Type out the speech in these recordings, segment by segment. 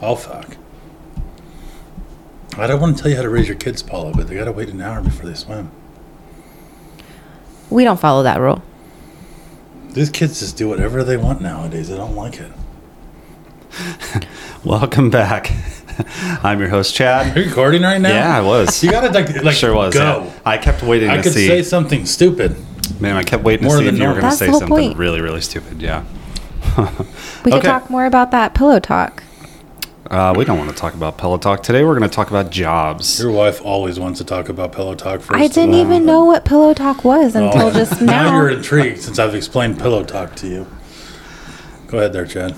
Oh fuck. I don't want to tell you how to raise your kids, Paula, but they gotta wait an hour before they swim. We don't follow that rule. These kids just do whatever they want nowadays. I don't like it. Welcome back. I'm your host, Chad. Are you recording right now? Yeah, I was. You gotta like, like sure was. go. yeah. I kept waiting I to could see. say something stupid. Man, I kept waiting More to see than if you were going to say something point. really, really stupid. Yeah. We could talk more about that pillow talk. Uh, we don't want to talk about Pillow Talk today. We're going to talk about jobs. Your wife always wants to talk about pillow talk first. I didn't of all. even know what pillow talk was until Oh, just now now. you're intrigued since I've explained pillow talk to you. Go ahead there, Chad.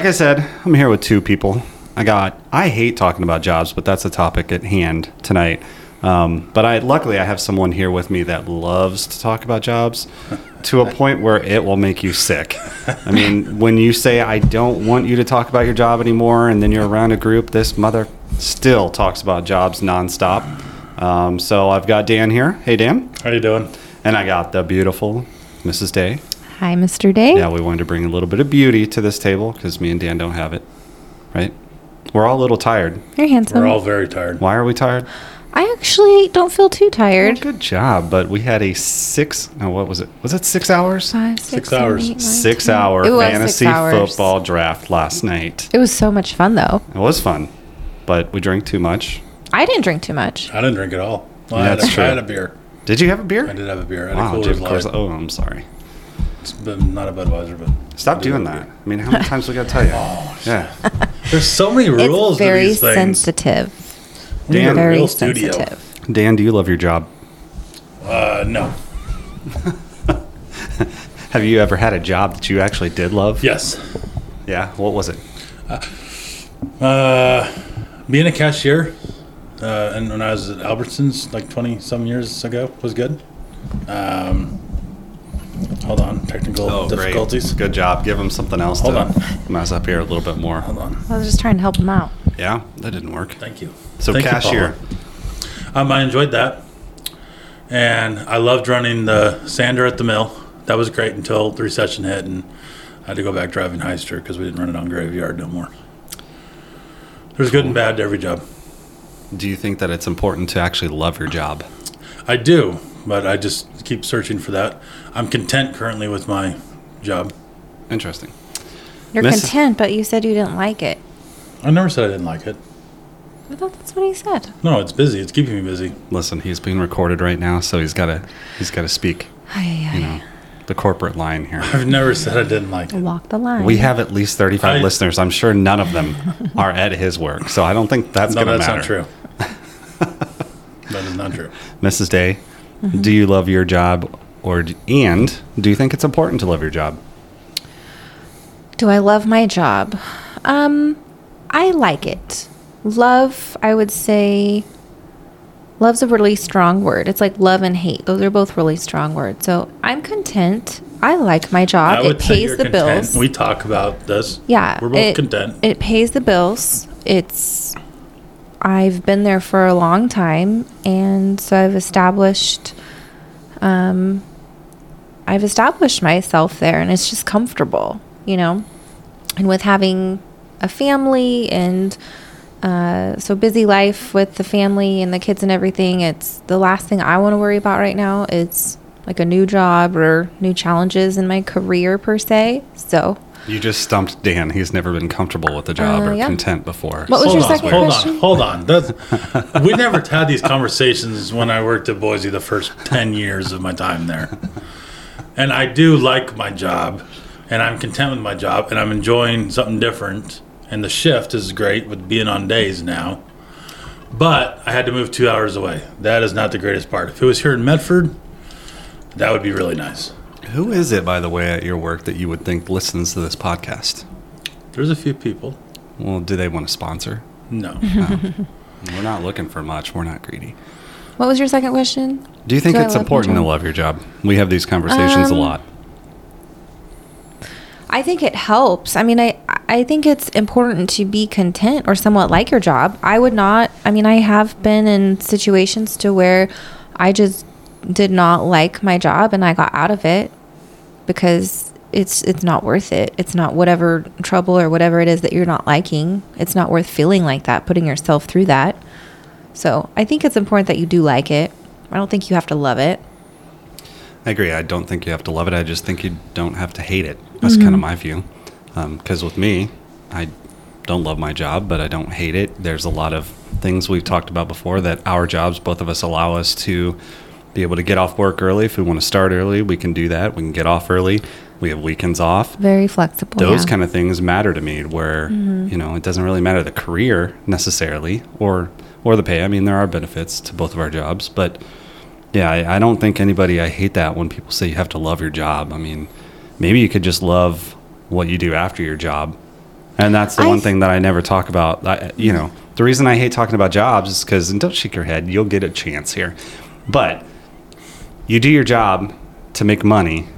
Like I said, I'm here with two people. I got. I hate talking about jobs, but that's the topic at hand tonight. Um, but I luckily I have someone here with me that loves to talk about jobs to a point where it will make you sick. I mean, when you say I don't want you to talk about your job anymore, and then you're around a group, this mother still talks about jobs nonstop. Um, so I've got Dan here. Hey Dan, How you doing? and I got the beautiful Mrs. Day. Hi, Mr. Day. Yeah, we wanted to bring a little bit of beauty to this table because me and Dan don't have it, right? We're all a little tired. You're handsome. We're all very tired. Why are we tired? I actually don't feel too Well, tired. good job, but we had a six. No, what was it? Was it six hours? Five, Six six, seven, hours. eight, nine, Six 10. hour It was six fantasy hours. football draft last night. It was so much fun, though. It was fun, but we drank too much. I didn't drink too much. I didn't drink at all. Well, Yeah, I, had a, that's true. I had a beer. Did you have a beer? I did have a beer. I had Wow, a dude, Coors of course. Light. Oh, I'm sorry. It's been not a Budweiser, but Stop doing that. I mean, how many times we got to tell you? Oh, yeah. There's so many rules It's very to these things. sensitive. We need a Dan- Very real studio. sensitive. Dan, do you love your job? Uh, no. Have you ever had a job that you actually did love? Yes. Yeah. What was it? Uh, being a cashier, uh, and when I was at Albertsons like 20 some years ago was good. Um, hold on, technical difficulties. Good job. Give him something else Hold to on. mess up here a little bit more. Hold on. I was just trying to help him out. Yeah, that didn't work. Thank you. So Thank you, cashier. Paula. Um, I enjoyed that, and I loved running the sander at the mill. That was great until the recession hit, and I had to go back driving Hyster because we didn't run it on graveyard no more. There's good and bad to every job. Do you think that it's important to actually love your job? I do, but I just keep searching for that. I'm content currently with my job. Interesting. You're Miss- content, but you said you didn't like it. I never said I didn't like it. I thought that's what he said. No, it's busy. It's keeping me busy. Listen, he's being recorded right now, so he's got to he's got to speak. Ay, ay, You know, the corporate line here. I've never said I didn't like it. Walk the line. We have at least 35 I- listeners. I'm sure none of them are at his work, so I don't think that's No, going to that's matter. not true. that is not true. Mrs. Day, Mm-hmm. do you love your job, or and do you think it's important to love your job? Do I love my job? Um, I like it. Love, I would say, love's a really strong word. It's like love and hate. Those are both really strong words. So I'm content. I like my job. I would It say pays you're the content. bills. We talk about this. yeah, we're both it, content. It pays the bills. It's I've been there for a long time, and so I've established. Um, I've established myself there, and it's just comfortable, you know. And with having a family and uh, so busy life with the family and the kids and everything, it's the last thing I want to worry about right now. It's like a new job or new challenges in my career per se. So, You just stumped Dan. He's never been comfortable with the job Uh, or yeah. content before. What was hold your on, second hold question? on, hold on. That's, we never had these conversations when I worked at Boise the first 10 years of my time there. And I do like my job, and I'm content with my job, and I'm enjoying something different. And the shift is great with being on days now. But I had to move two hours away. That is not the greatest part. If it was here in Medford, that would be really nice. Who is it, by the way, at your work that you would think listens to this podcast? There's a few people. Well, do they want to sponsor? No. We're not looking for much. We're not greedy. What was your second question? Do you think Do it's important to love your job? We have these conversations a Um, lot. I think it helps. I mean, I I think it's important to be content or somewhat like your job. I would not. I mean, I have been in situations to where I just did not like my job and I got out of it because it's it's not worth it. It's not whatever trouble or whatever it is that you're not liking. It's not worth feeling like that, putting yourself through that. So, I think it's important that you do like it. I don't think you have to love it. I agree. I don't think you have to love it. I just think you don't have to hate it. That's kind of mm-hmm. my view. Um, because with me, I don't love my job, but I don't hate it. There's a lot of things we've talked about before that our jobs, both of us, allow us to be able to get off work early. If we want to start early, we can do that. We can get off early. We have weekends off. Very flexible. Those yeah. kind of things matter to me. Where mm-hmm. you know it doesn't really matter the career necessarily, or or the pay. I mean, there are benefits to both of our jobs, but yeah, I, I don't think anybody. I hate that when people say you have to love your job. I mean, maybe you could just love what you do after your job, and that's the I one th- thing that I never talk about. I, you know, the reason I hate talking about jobs is because, and don't shake your head, you'll get a chance here, but you do your job to make money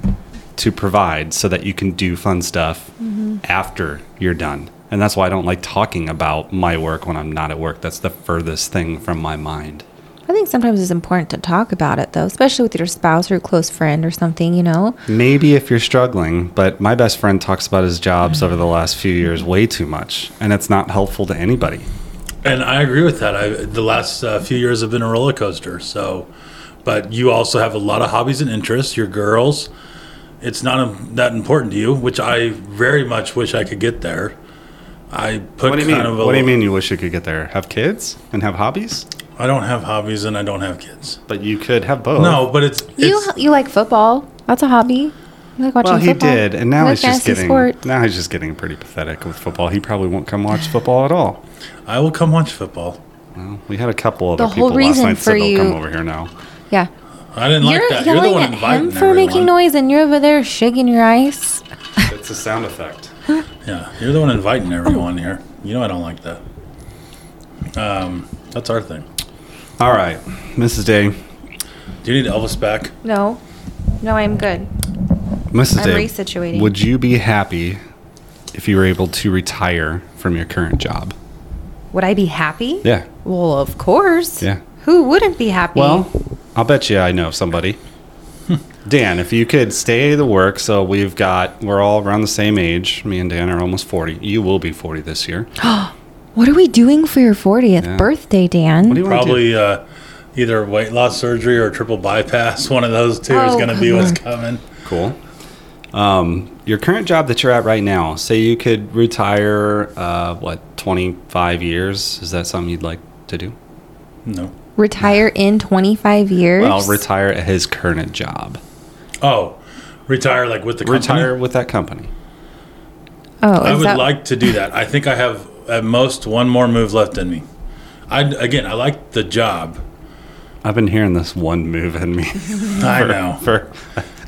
to provide so that you can do fun stuff mm-hmm. after you're done. And that's why I don't like talking about my work when I'm not at work. That's the furthest thing from my mind. I think sometimes it's important to talk about it though, especially with your spouse or a close friend or something, you know? Maybe if you're struggling, but my best friend talks about his jobs over the last few years way too much, and it's not helpful to anybody. And I agree with that. I, the last uh, few years have been a roller coaster. So, but you also have a lot of hobbies and interests. Your girls, it's not um, that important to you, which I very much wish I could get there. I put What do you kind mean? of a, What do you mean you wish you could get there? Have kids and have hobbies? I don't have hobbies and I don't have kids. But you could have both. No, but it's, You it's you like football. That's a hobby. You like watching football? Well, he football. did, and now like he's just getting sport. now he's just getting pretty pathetic with football. He probably won't come watch football at all. I will come watch football. Well, we had a couple of The whole people last night for said they'll come over here now. Yeah. I didn't like you're that. You're the one at inviting him for everyone. making noise and you're over there shaking your ice. It's a sound effect. Yeah, you're the one inviting everyone here. You know I don't like that. Um, that's our thing. All right, Mrs. Day. Do you need Elvis back? No. No, I'm good. Mrs. I'm Day, resituating. would you be happy if you were able to retire from your current job? Would I be happy? Yeah. Well, of course. Yeah. Who wouldn't be happy? Well, I'll bet you I know somebody. Dan, if you could stay the work, so we've got, we're all around the same age. Me and Dan are almost 40. You will be 40 this year. what are we doing for your 40th Yeah. birthday, Dan? What do you want to do? Probably uh, either weight loss surgery or triple bypass. One of those two is Oh, going to be what's coming. Cool. Um, your current job that you're at right now, say you could retire, uh, what, 25 years? Is that something you'd like to do? No. Retire in 25 years? Well, retire at his current job. Oh, retire like with the company? Retire with that company. oh, I would that, like to do that. I think I have at most one more move left in me. I again, I like the job. I've been hearing this one move in me I know. for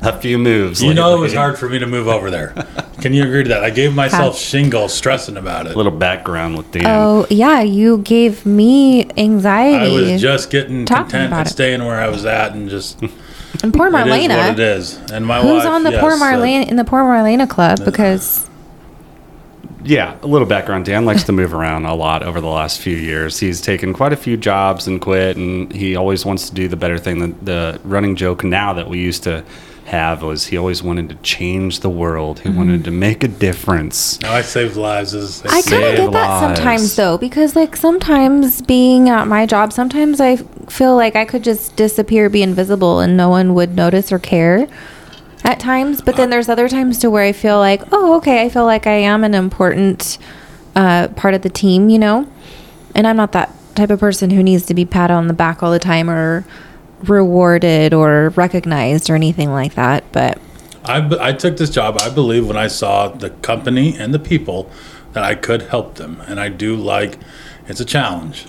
a few moves. You know, it was hard for me to move over there. Can you agree to that? I gave myself Have- shingle stressing about it. A little background with Dan. Oh, yeah, you gave me anxiety. I was just getting Talking content about and it. staying where I was at, and just it and poor is what it Marlena. is. And my Who's wife, on the yes, poor uh, Marlena in the poor Marlena club? Because Yeah, a little background. Dan likes to move around a lot over the last few years. He's taken quite a few jobs and quit, and he always wants to do the better thing. The, the running joke now that we used to have was he always wanted to change the world. He wanted to make a difference. Now I saved lives. As I kind of Save get that sometimes though, because like sometimes being at my job, sometimes I feel like I could just disappear, be invisible, and no one would notice or care. At times, but then there's other times to where I feel like, oh, okay, I feel like I am an important uh, part of the team, you know. And I'm not that type of person who needs to be patted on the back all the time or rewarded or recognized or anything like that. But I took this job, I believe, when I saw the company and the people that I could help them. And I do like it's a challenge.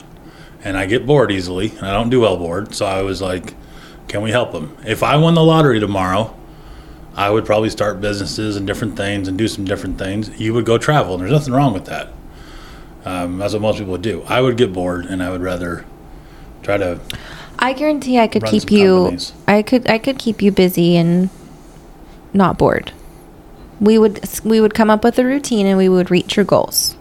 And I get bored easily, and I don't do well bored. So I was like, can we help them? If I won the lottery tomorrow, I would probably start businesses and different things and do some different things. You would go travel, and there's nothing wrong with that. Um, that's what most people would do. I would get bored, and I would rather try to I guarantee I could Run keep some you. companies. I could. I could keep you busy and not bored. We would. We would come up with a routine and we would reach your goals.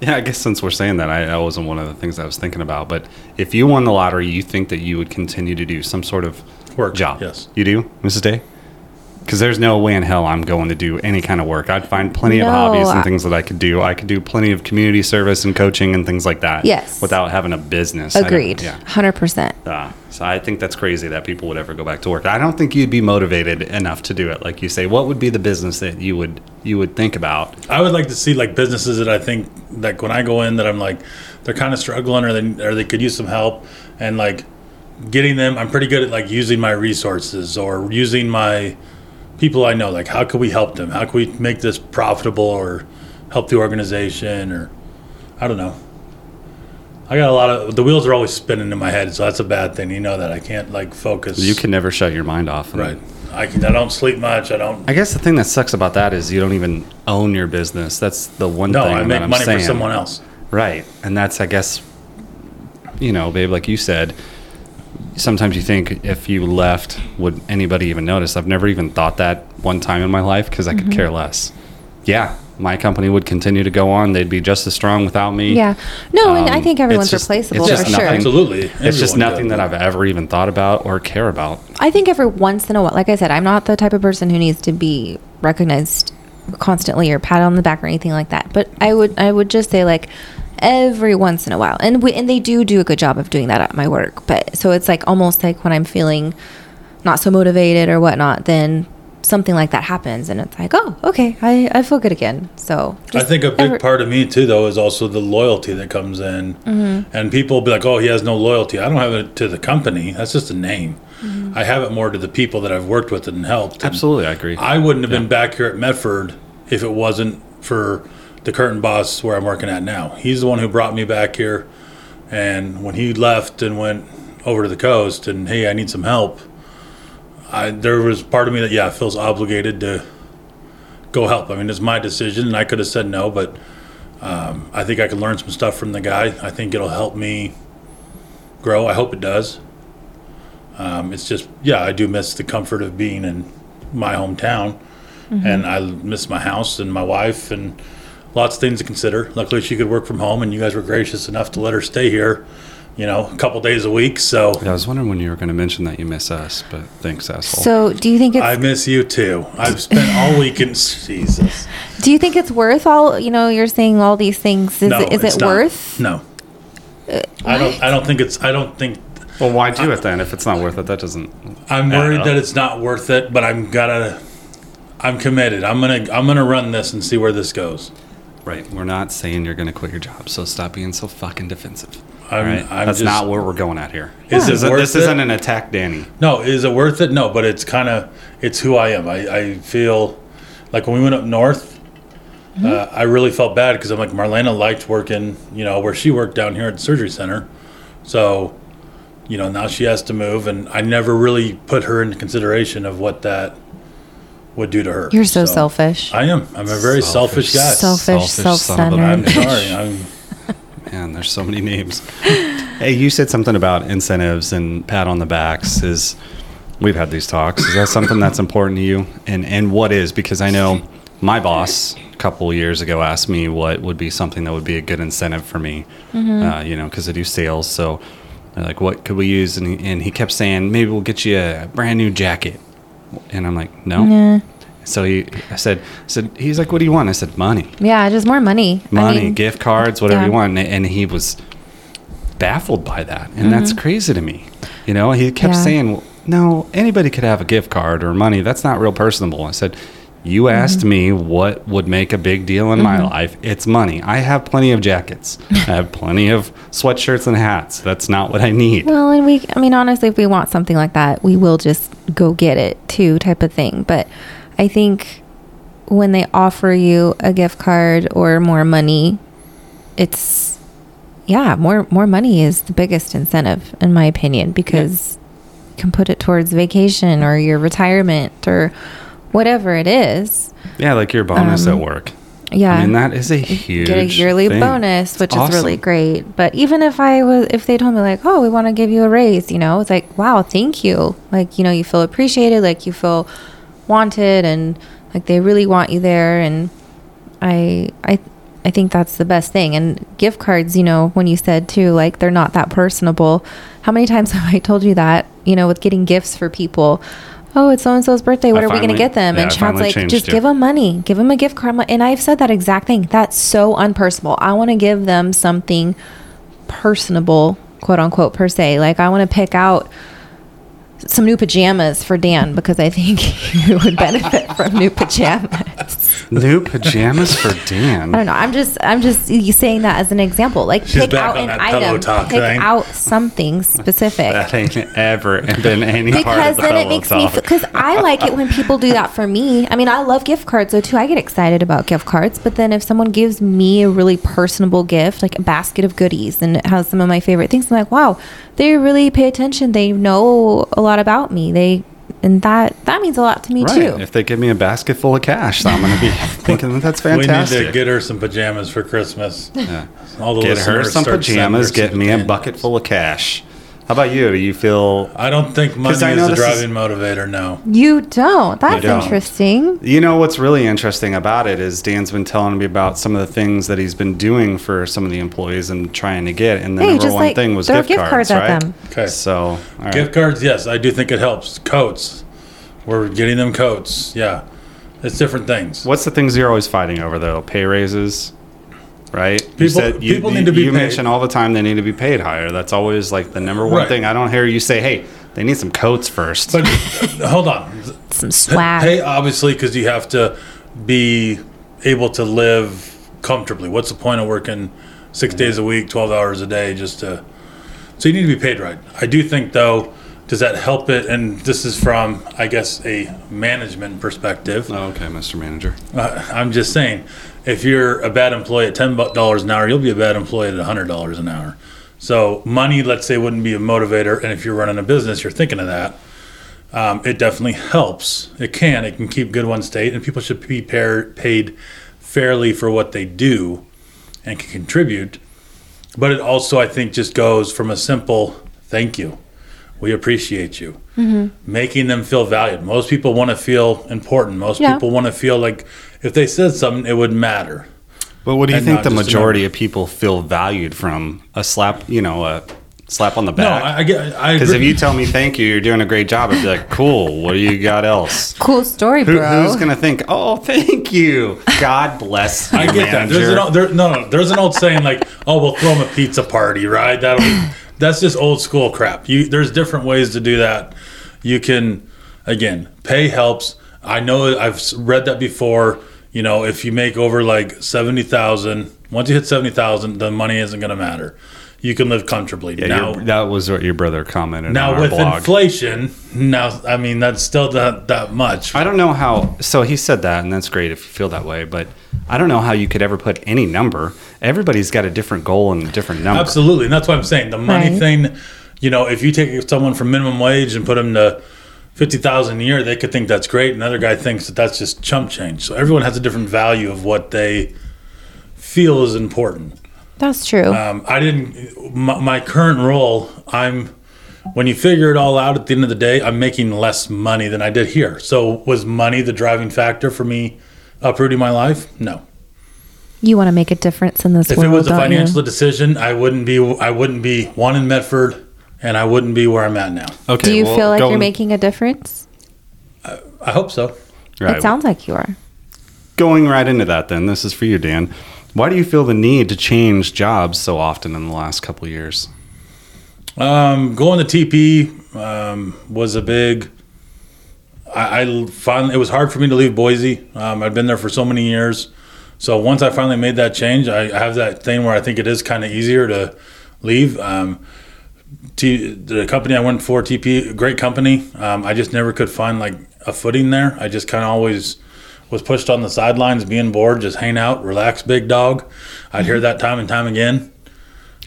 Yeah, I guess since we're saying that, I, that wasn't one of the things I was thinking about. But if you won the lottery, you think that you would continue to do some sort of Work, job? yes. You do, Mrs. Day? Because there's no way in hell I'm going to do any kind of work. I'd find plenty of hobbies and things that I could do. I could do plenty of community service and coaching and things like that. Yes. Without having a business. Agreed. yeah. Hundred percent. Uh, so I think that's crazy that people would ever go back to work. I don't think you'd be motivated enough to do it. Like you say, what would be the business that you would you would think about? I would like to see like businesses that I think like when I go in that I'm like they're kind of struggling or they or they could use some help and like getting them. I'm pretty good at like using my resources or using my people I know. Like how could we help them? How can we make this profitable or help the organization or I don't know. I got a lot of the wheels are always spinning in my head, so that's a bad thing. You know that I can't like focus. You can never shut your mind off. right. I can. I don't sleep much. I don't. I guess the thing that sucks about that is you don't even own your business. That's the one No, thing I that make I'm money saying. for someone else. Right. And that's, I guess, you know, babe, like you said, sometimes you think if you left, would anybody even notice? I've never even thought that one time in my life because I could care less. Yeah, my company would continue to go on. They'd be just as strong without me. Yeah. No, and I Um, think everyone's it's just- replaceable it's for just sure. nothing- Absolutely. It's just nothing does. that I've ever even thought about or care about. I think every once in a while, like I said, I'm not the type of person who needs to be recognized constantly or pat on the back or anything like that. But I would, I would just say like every once in a while, and we, and they do do a good job of doing that at my work. But so it's like almost like when I'm feeling not so motivated or whatnot, then something like that happens, and it's like, oh, okay, I, I feel good again. So I think a big every- part of me too, though, is also the loyalty that comes in, Mm-hmm. and people be like, "Oh, he has no loyalty." I don't have it to the company. That's just a name. Mm-hmm. I have it more to the people that I've worked with and helped. And Absolutely, I agree. I wouldn't have been back here at Medford if it wasn't for the curtain boss where I'm working at now. He's the one who brought me back here, and when he left and went over to the coast, and hey, I need some help. I there was part of me that yeah feels obligated to go help. I mean, it's my decision, and I could have said no, but um, I think I can learn some stuff from the guy. I think it'll help me grow. I hope it does. Um, it's just yeah, I do miss the comfort of being in my hometown, and I miss my house and my wife and lots of things to consider. Luckily, she could work from home, and you guys were gracious enough to let her stay here. You know, a couple days a week. So Yeah, I was wondering when you were going to mention that you miss us, but thanks, asshole. So do you think it's I miss you too. I've spent all weekend. Jesus. do you think it's worth all you know? You're saying all these things. Is no, it, is it's it not. worth? No. Uh, I don't. I don't think it's. I don't think. well, why do it then if it's not worth it? That doesn't. I'm Yeah, worried no. that it's not worth it, but I'm gotta. I'm committed. I'm gonna. I'm gonna run this and see where this goes. Right. We're not saying you're going to quit your job, so stop being so fucking defensive. I'm, right. I'm That's just, not where we're going at here. Is this it this it? isn't an attack, Danny. No, is it worth it? No, but it's kind of. It's who I am. I, I feel like when we went up north, Mm-hmm. uh, I really felt bad because I'm like Marlena liked working. You know where she worked down here at the surgery center, so. You know now she has to move, and I never really put her into consideration of what that would do to her. You're so, selfish. I am. I'm a very selfish, guy. Selfish, Selfish son of a self-centered. I'm sorry. I'm. Man, there's so many names. hey, you said something about incentives and pat on the backs. Is we've had these talks. Is that something that's important to you? And and what is? Because I know my boss a couple of years ago asked me what would be something that would be a good incentive for me. Uh, you know, because I do sales. So, like, what could we use? And he, and he kept saying, maybe we'll get you a brand new jacket. And I'm like, no. Yeah. So he, I said, I said, he's like, what do you want? I said, money Yeah, just more money. I money, mean, gift cards, whatever yeah. you want. And, and he was baffled by that. And Mm-hmm. that's crazy to me. You know, he kept Yeah. saying, well, no, anybody could have a gift card or money. That's not real personable. I said, you Mm-hmm. asked me what would make a big deal in my life. It's money. I have plenty of jackets. I have plenty of sweatshirts and hats. That's not what I need. Well, and we, I mean, honestly, if we want something like that, we will just go get it too, type of thing. But I think when they offer you a gift card or more money, it's, yeah, more, more money is the biggest incentive, in my opinion, because you can put it towards vacation or your retirement or whatever it is. Yeah, like your bonus Um, at work. Yeah. I mean, that is a huge get a yearly thing. bonus, which It's is really great. But even if I was, if they told me like, oh, we want to give you a raise, you know, it's like, wow, thank you. Like, you know, you feel appreciated, like you feel wanted, and like they really want you there. And I, I, I think that's the best thing. And gift cards, you know, when you said too, like they're not that personable. How many times have I told you that? You know, with getting gifts for people. Oh, it's so and so's birthday. What I are we going to get them? yeah, and Chad's like, just give them money, give them a gift card. And I've said that exact thing. That's so unpersonable. I want to give them something personable, quote unquote, per se. Like I want to pick out some new pajamas for Dan because I think he would benefit from new pajamas. New pajamas for Dan. I don't know. I'm just I'm just saying that as an example. Like She's pick back out on an that item, talk pick thing. out something specific. That ain't ever been any part because of the then it pillow makes me talk. because I like it when people do that for me. I mean, I love gift cards though too. I get excited about gift cards, but then if someone gives me a really personable gift, like a basket of goodies, and it has some of my favorite things, I'm like, wow, they really pay attention. They know a lot about me. They and that that means a lot to me Right. too. If they give me a basket full of cash, I'm going to be thinking that that's fantastic. We need to get her some pajamas for Christmas. Yeah. All the Get her some pajamas. Get some me a bucket full of cash. How about you? Do you feel? I don't think money 'Cause I is know the this is- driving motivator. No. You don't. That's don't. interesting. You know what's really interesting about it is Dan's been telling me about some of the things that he's been doing for some of the employees and trying to get, and the Hey, number just one like thing was throw gift, gift cards, cards at right? them. Okay. So, all right. Gift cards, yes, I do think it helps. Coats, we're getting them coats. Yeah, it's different things. What's the things you're always fighting over though? Pay raises, right? You People- people need to be You paid. mention all the time they need to be paid higher. That's always like the number one Right. thing. I don't hear you say, "Hey, they need some coats first. But hold on, Some swag. pay obviously because you have to be able to live comfortably. What's the point of working six days a week, twelve hours a day, just to? So you need to be paid right. I do think though, does that help it? And this is from, I guess, a management perspective. Oh, okay, Mr. Manager. Uh, I'm just saying, if you're a bad employee at ten dollars an hour, you'll be a bad employee at hundred dollars an hour. So money, let's say, wouldn't be a motivator, and if you're running a business, you're thinking of that. Um, it definitely helps. It can. It can keep good one state, and people should be pair, paid fairly for what they do and can contribute. But it also, I think, just goes from a simple thank you. We appreciate you. Mm-hmm. Making them feel valued. Most people want to feel important. Most Yeah. people want to feel like if they said something, it would matter. But what do you And think the majority of people feel valued from a slap? You know, a slap on the back. I, I get. I Because if you tell me thank you, you're doing a great job, I'd be like, cool. What do you got else? Cool story, Who, bro. who's gonna think? Oh, thank you. God bless you, I get that. There's an old, there, no, no. There's an old saying like, "Oh, we'll throw them a pizza party, right?" That'll. That's just old school crap. You there's different ways to do that. You can, again, pay helps. I know I've read that before. You know, if you make over like seventy thousand, once you hit seventy thousand, the money isn't going to matter. You can live comfortably. Yeah, now, your- that was what your brother commented now on our with blog. inflation, now I mean that's still that that much. I don't know how. So he said that, and that's great if you feel that way. But I don't know how you could ever put any number. Everybody's got a different goal and a different number. Absolutely, and that's what I'm saying. The money Right. thing, you know, if you take someone from minimum wage and put them to fifty thousand a year, they could think that's great. Another guy thinks that that's just chump change. So everyone has a different value of what they feel is important. That's true. Um, I didn't. My, my current role, I'm. When you figure it all out, at the end of the day, I'm making less money than I did here. So was money the driving factor for me uprooting my life? No. you want to make a difference in this If world, it was a financial you? decision, I wouldn't be I wouldn't be one in Medford, and I wouldn't be where I'm at now. Okay. Do you well, feel like going- you're making a difference? I hope so. Right. It sounds like you are. going right into that. Then this is for you, Dan. Why do you feel the need to change jobs so often in the last couple years? Um, going to TP um, was a big. I, I finally it was hard for me to leave Boise. Um, I'd been there for so many years, so once I finally made that change, I, I have that thing where I think it is kind of easier to leave. Um, T, the company I went for, TP, great company. Um, I just never could find like a footing there. I just kind of always was pushed on the sidelines, being bored, just hang out, relax, big dog. I'd hear that time and time again.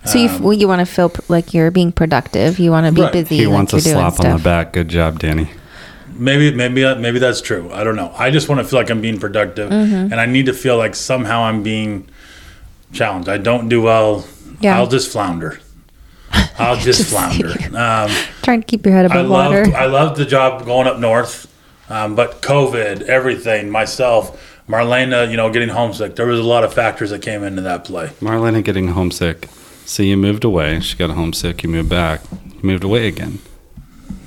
So you, f- well, you want to feel pr- like you're being productive. You want to be Right. busy. He like wants a you're slap on the back. Good job, Danny. maybe maybe maybe that's true. I don't know. I just want to feel like I'm being productive, Mm-hmm. and I need to feel like somehow I'm being challenged. I don't do well. Yeah. I'll just flounder. I'll just, Just- flounder. Um, Trying to keep your head I above loved water. I loved the job going up north, um, but COVID, everything, myself, Marlena, you know, getting homesick. There was a lot of factors that came into that play. Marlena getting homesick. So you moved away. She got homesick. You moved back. You moved away again.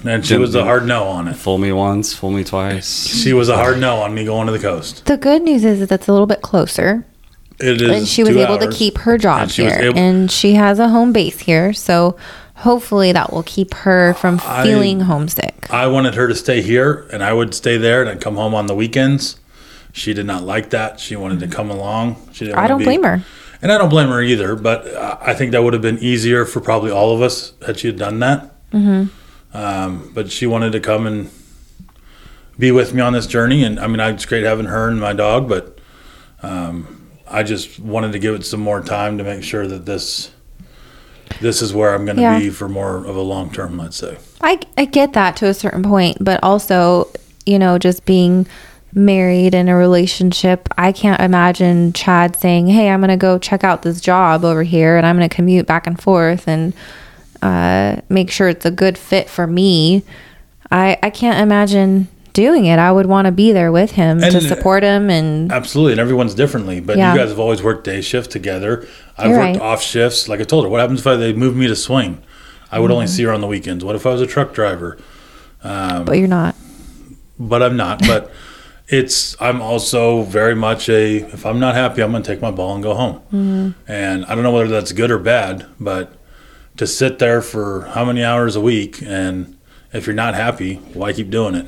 And she was a hard no on it. Fool me once, fool me twice. She was a hard no on me going to the coast. the good news is that that's a little bit closer. It is. and she was two able to keep her job And here able- and she has a home base here so hopefully that will keep her from I- feeling homesick I wanted her to stay here, and I would stay there, and I'd come home on the weekends. She did not like that. She wanted to come along. She didn't. i don't be- blame her and I don't blame her either. But uh, I think that would have been easier for probably all of us had she had done that. Mm-hmm. Um, but she wanted to come and be with me on this journey, and I mean, it's great having her and my dog, but um, I just wanted to give it some more time to make sure that this this is where I'm going to Yeah. be for more of a long term. Let's say. I, I get that to a certain point but also you know just being married in a relationship i can't imagine chad saying hey i'm going to go check out this job over here and i'm going to commute back and forth and uh, make sure it's a good fit for me i i can't imagine doing it i would want to be there with him And- to support him and Absolutely, and everyone's differently. But Yeah. you guys have always worked day shift together. I've You're worked right. off shifts. Like I told her, what happens if I, they move me to swing? I would only Mm-hmm. see her on the weekends. What if I was a truck driver? but you're not But I'm not. But it's I'm also very much a if I'm not happy, I'm going to take my ball and go home. Mm-hmm. And I don't know whether that's good or bad, but to sit there for how many hours a week and if you're not happy, why keep doing it?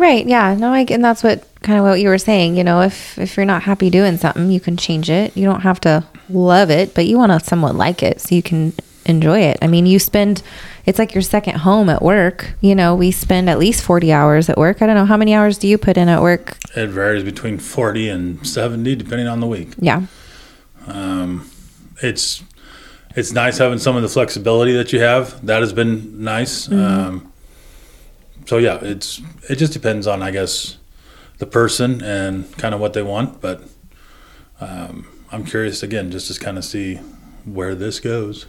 Right. Yeah. No, I and that's what kind of what you were saying. You know, if if you're not happy doing something, you can change it. You don't have to love it, but you want to somewhat like it so you can enjoy it. I mean, you spend it's like your second home at work. You know, we spend at least 40 hours at work. I don't know how many hours do you put in at work? It varies between 40 and 70 depending on the week. Yeah. Um it's it's nice having some of the flexibility that you have. That has been nice. Um, so yeah, it's it just depends on I guess the person and kind of what they want. But um, I'm curious again, just to kind of see where this goes.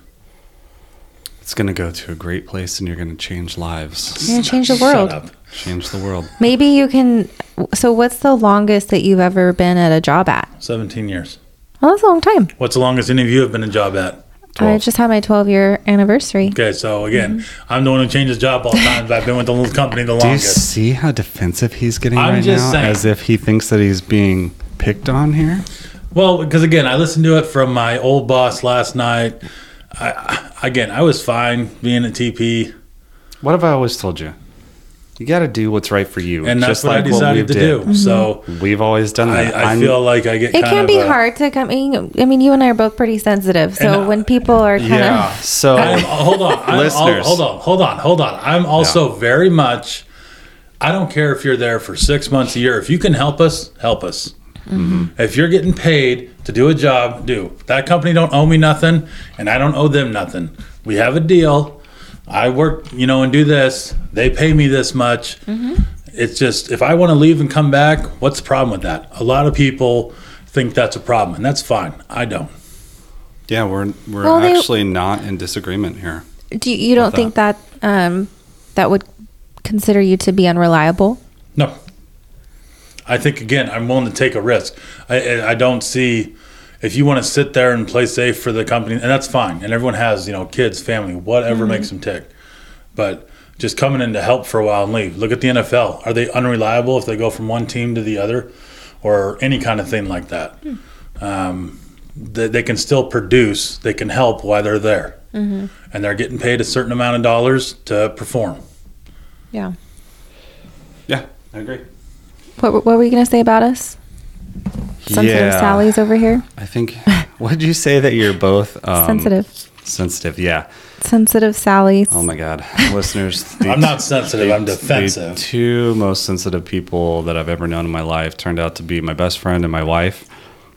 It's going to go to a great place and you're going to change lives. You're going to change the Shut world. up. Change the world. Maybe you can so what's the longest that you've ever been at a job at? 17 years. Well, that's a long time. What's the longest any of you have been in a job at? I just had my 12 year anniversary. Okay, so again, mm-hmm. I'm the one who changes job all the time. but I've been with the little company the Do you longest. see how defensive he's getting I'm right just now? saying. As if he thinks that he's being picked on here? Well, because again, I listened to it from my old boss last night. I, I- again, I was fine being at TP, What have I always told you? You got to do what's right for you. and that's just what I like decided to we do. did. So We've always done that. I, I feel like I get It kind can of be a- hard to come. I mean, I mean, you and I are both pretty sensitive. So And, uh, when people are kind Yeah. of, So I'm, hold on, I'm, al- Listeners. hold on, hold on, hold on. I'm also very much. I don't care if you're there for six months a year. If you can help us, help us. If you're getting paid to do a job, do. That company don't owe me nothing, and I don't owe them nothing. We have a deal. I work, you know, and do this. They pay me this much. It's just if I want to leave and come back, what's the problem with that? A lot of people think that's a problem, and that's fine. I don't. yeah, we're we're Well, they- actually not in disagreement here. do you, you don't With think that um, that would consider you to be unreliable? No. I think again, I'm willing to take a risk. I I I don't see if you want to sit there and play safe for the company, and that's fine. And everyone has you know kids, family, whatever mm-hmm. makes them tick. But just coming in to help for a while and leave. Look at the NFL. Are they unreliable if they go from one team to the other, or any kind of thing like that? Hmm. Um, they, they can still produce. They can help while they're there, mm-hmm. and they're getting paid a certain amount of dollars to perform. Yeah. Yeah, I agree. What, what were you going to say about us? Sensitive Sally's over here. I think. What did you say that you're both um, Sensitive. Sensitive. Yeah. Sensitive Sally's. Oh my God, listeners. the- I'm not sensitive. I'm defensive. the defensive. two most sensitive people that I've ever known in my life turned out to be my best friend and my wife.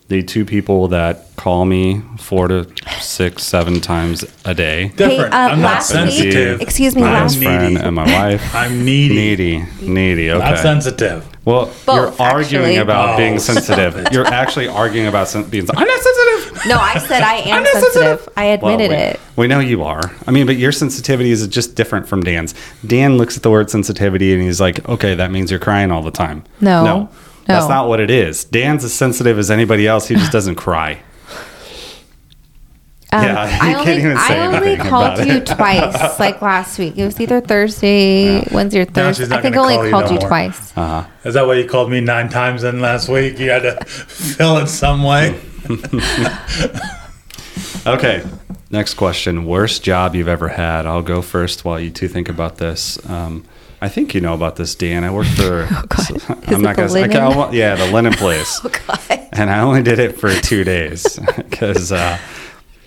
The two people that call me four to six, seven times a day. Different. uh, I'm not last week- sensitive. excuse me, My last- best friend needy. and my wife. I'm needy. Needy, needy. Okay. Not sensitive. Well, Both, you're arguing actually. about Oh, being sensitive. You're actually arguing about sen- being. I'm not sensitive. No, I said I am I'm not sensitive. I Well, admitted we, it. We know you are. I mean, but your sensitivity is just different from Dan's. Dan looks at the word sensitivity and he's like, "Okay, that means you're crying all the time." No. no, that's not what it is. Dan's as sensitive as anybody else. He just doesn't cry. Um, Yeah, you I can't only, even say I only anything called about you it. twice, like last week. It was either Thursday, Wednesday, or Thursday. she's not I think I only call you called no you twice. Uh-huh. Is that why you called me nine times in last week? You had to fill it some way. Okay. Next question. Worst job you've ever had? I'll go first while you two think about this. Um, I think you know about this, Dan. I worked for. Oh, God. Is it the gonna say- linen? I won't- yeah, the linen place. Oh, God. and I only did it for two days because uh,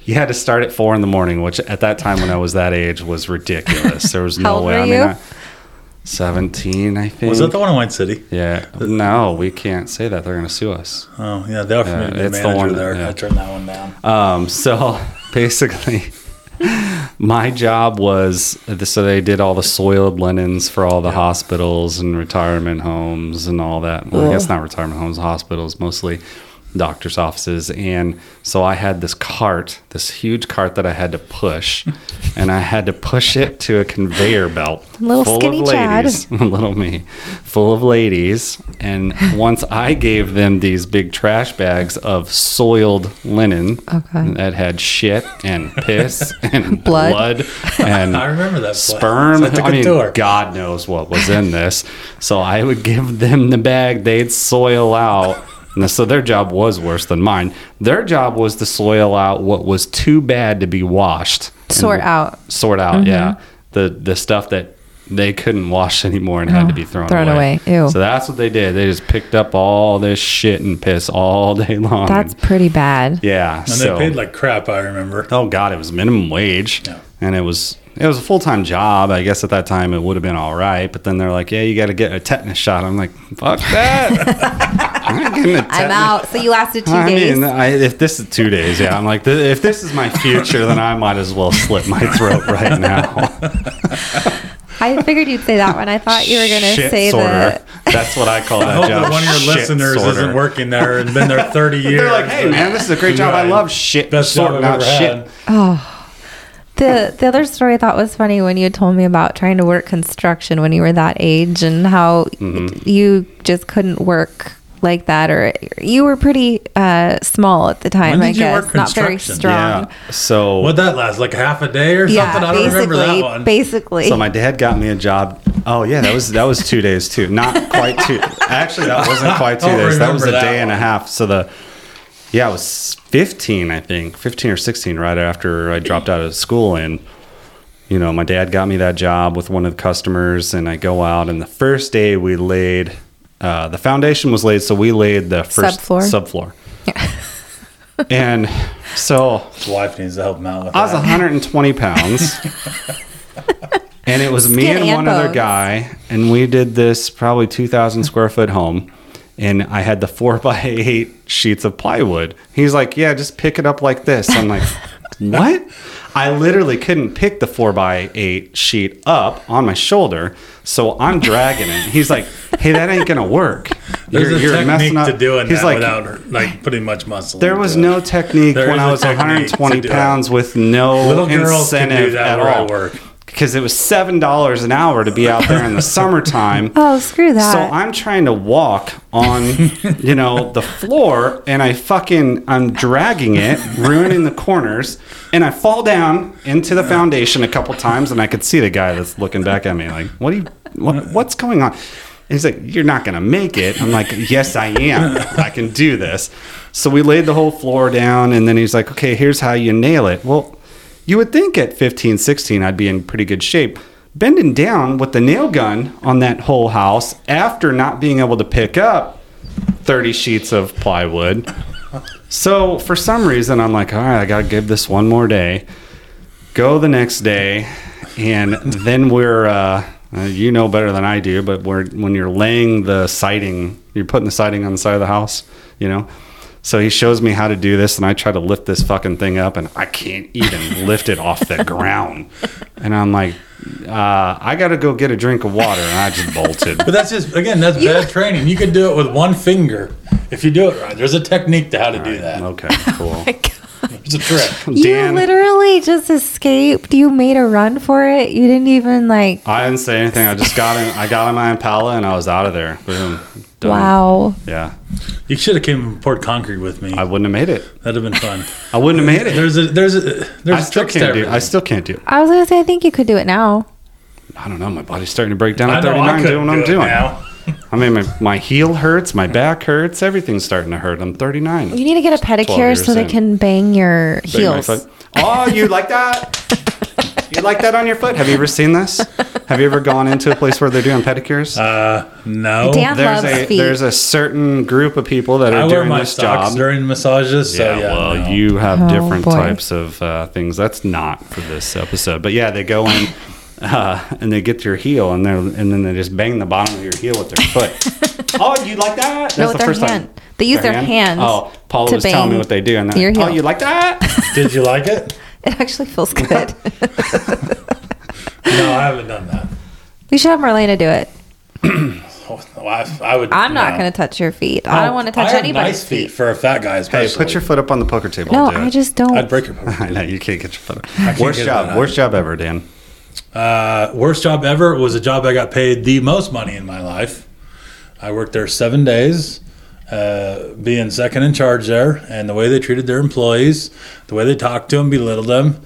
you had to start at four in the morning, which at that time when I was that age was ridiculous. There was no How old way. were I mean, you? I, seventeen, I think. Was that the one in White City? Yeah. No, we can't say that. They're going to sue us. Oh, yeah, they offered Yeah, me the it's the manager one- there. yeah. I turned that one down. Um, so basically, my job was so they did all the soiled linens for all the hospitals and retirement homes and all that. Well, I guess not retirement homes, hospitals, mostly doctors' offices. And so I had this cart, this huge cart that I had to push, and I had to push it to a conveyor belt Little full skinny of Chad. ladies, little me, full of ladies. And once I gave them these big trash bags of soiled linen Okay. that had shit and piss and Blood. blood, and I remember that sperm. So I took I a mean, tour. God knows what was in this. So I would give them the bag, they'd soil out. And so their job was worse than mine. Their job was to soil out what was too bad to be washed. Sort out. Sort out, mm-hmm. yeah. The the stuff that they couldn't wash anymore and had to be thrown, Oh, thrown away. away. Ew. So that's what they did. They just picked up all this shit and piss all day long. That's pretty bad. yeah. And so they paid like crap, I remember. Oh God, it was minimum wage, Yeah. and it was it was a full time job. I guess at that time it would have been all right, but then they're like, "Yeah, you got to get a tetanus shot." I'm like, "Fuck that! I'm not getting a tetanus. I'm out. So you lasted two I days. mean, I, if this is two days, yeah, I'm like, th- if this is my future, then I might as well slit my throat right now. I figured you'd say that one. I thought you were going to say sorter. that. That's what I call I that hope job. that one of your shit listeners sorter. isn't working there and been there 30 years. They're like, "Hey, man, this is a great job. I love shit Best job sorting I've out ever shit." had. The the other story I thought was funny when you told me about trying to work construction when you were that age and how Mm-hmm. you just couldn't work like that or you were pretty uh, small at the time. When I you guess work not very strong. Yeah. So What'd that last? Like half a day or Yeah, something? I don't remember that one. basically. So my dad got me a job. Oh yeah, that was that was two days too. Not quite two. Actually, that wasn't quite two days. That was a that day and a half. So the yeah, I was fifteen, I think, fifteen or sixteen, right after I dropped out of school, and you know, my dad got me that job with one of the customers, and I go out, and the first day we laid. Uh, the foundation was laid, so we laid the first Subfloor. subfloor. and so His wife needs to help him out with that. I was that. 120 pounds. and it was me Skin and and one other bones. guy. And we did this probably 2,000 square foot home. And I had the four by eight sheets of plywood. He's like, Yeah, just pick it up like this. I'm like, What? I literally couldn't pick the four by eight sheet up on my shoulder. So I'm dragging it. He's like, Hey, that ain't going to work. There's a technique to doing He's that like, without like putting much muscle. there was it. no technique There when I was 120 to do it. pounds with no Little girls can do incentive that at all. work. Because it was seven dollars an hour to be out there in the summertime. oh, screw that. So I'm trying to walk on, you know, the floor, and I fucking I'm dragging it, ruining the corners, and I fall down into the foundation a couple times, and I could see the guy that's looking back at me like, "What are you? What, what's going on?" And he's like, "You're not gonna make it." I'm like, "Yes, I am. I can do this." So we laid the whole floor down, and then he's like, "Okay, here's how you nail it." Well, you would think at 15, 16, I'd be in pretty good shape. Bending down with the nail gun on that whole house after not being able to pick up 30 sheets of plywood. So for some reason, I'm like, all right, I got to give this one more day. Go the next day. And then we're, uh, uh, you know better than I do, but we're, when you're laying the siding, you're putting the siding on the side of the house, you know? So he shows me how to do this, and I try to lift this fucking thing up, and I can't even lift it off the ground. And I'm like, uh, I got to go get a drink of water, and I just bolted. But that's just again, that's bad training. You could do it with one finger if you do it right. There's a technique to how to do that. Okay, cool. There's a trick. You Dan, literally just escaped. You made a run for it. You didn't even like. I didn't say anything. I just got in. I got in my Impala, and I was out of there. Boom. Done. Wow. Yeah, You should have came and poured concrete with me. I wouldn't have made it. That'd have been fun. I wouldn't have made it. There's a there's a there's I still tricks can't do. everything. I still can't do. I was gonna say I think you could do it now. I don't know. My body's starting to break down at know I 39 couldn't doing what I'm it doing. now. I mean, my, my heel hurts, my back hurts, everything's starting to hurt. I'm 39. You need to get a pedicure years so they in. can bang your Bang heels. Oh, you like that? You like that on your foot? Have you ever seen this? Have you ever gone into a place where they're doing pedicures? Uh, no. Dan there's loves a feet. there's a certain group of people that are I wear doing my this socks job. during massages. So yeah, yeah, well, no. you have Oh, different boy. types of uh, things. That's not for this episode, but yeah, they go in uh, and they get to your heel, and they and then they just bang the bottom of your heel with their foot. oh, you like that? That's No, with their hand. They use their hands Oh, Paula to was telling me bang what they do, and your then, oh, heel. you like that? Did you like it? It actually feels good. No, I haven't done that. we should have Marlena do it. Oh, no, I, I would. I'm not no. going to touch your feet. I don't want to touch I have anybody's nice feet feet. for a fat guy, hey, especially. put your foot up on the poker table. No, I'll do I it. just don't. I'd break your. foot. I know you can't get your foot up. can't Worst get job, that. worst job ever, Dan. Uh, worst job ever was a job I got paid the most money in my life. I worked there seven days, uh, being second in charge there, and the way they treated their employees, the way they talked to them, belittled them.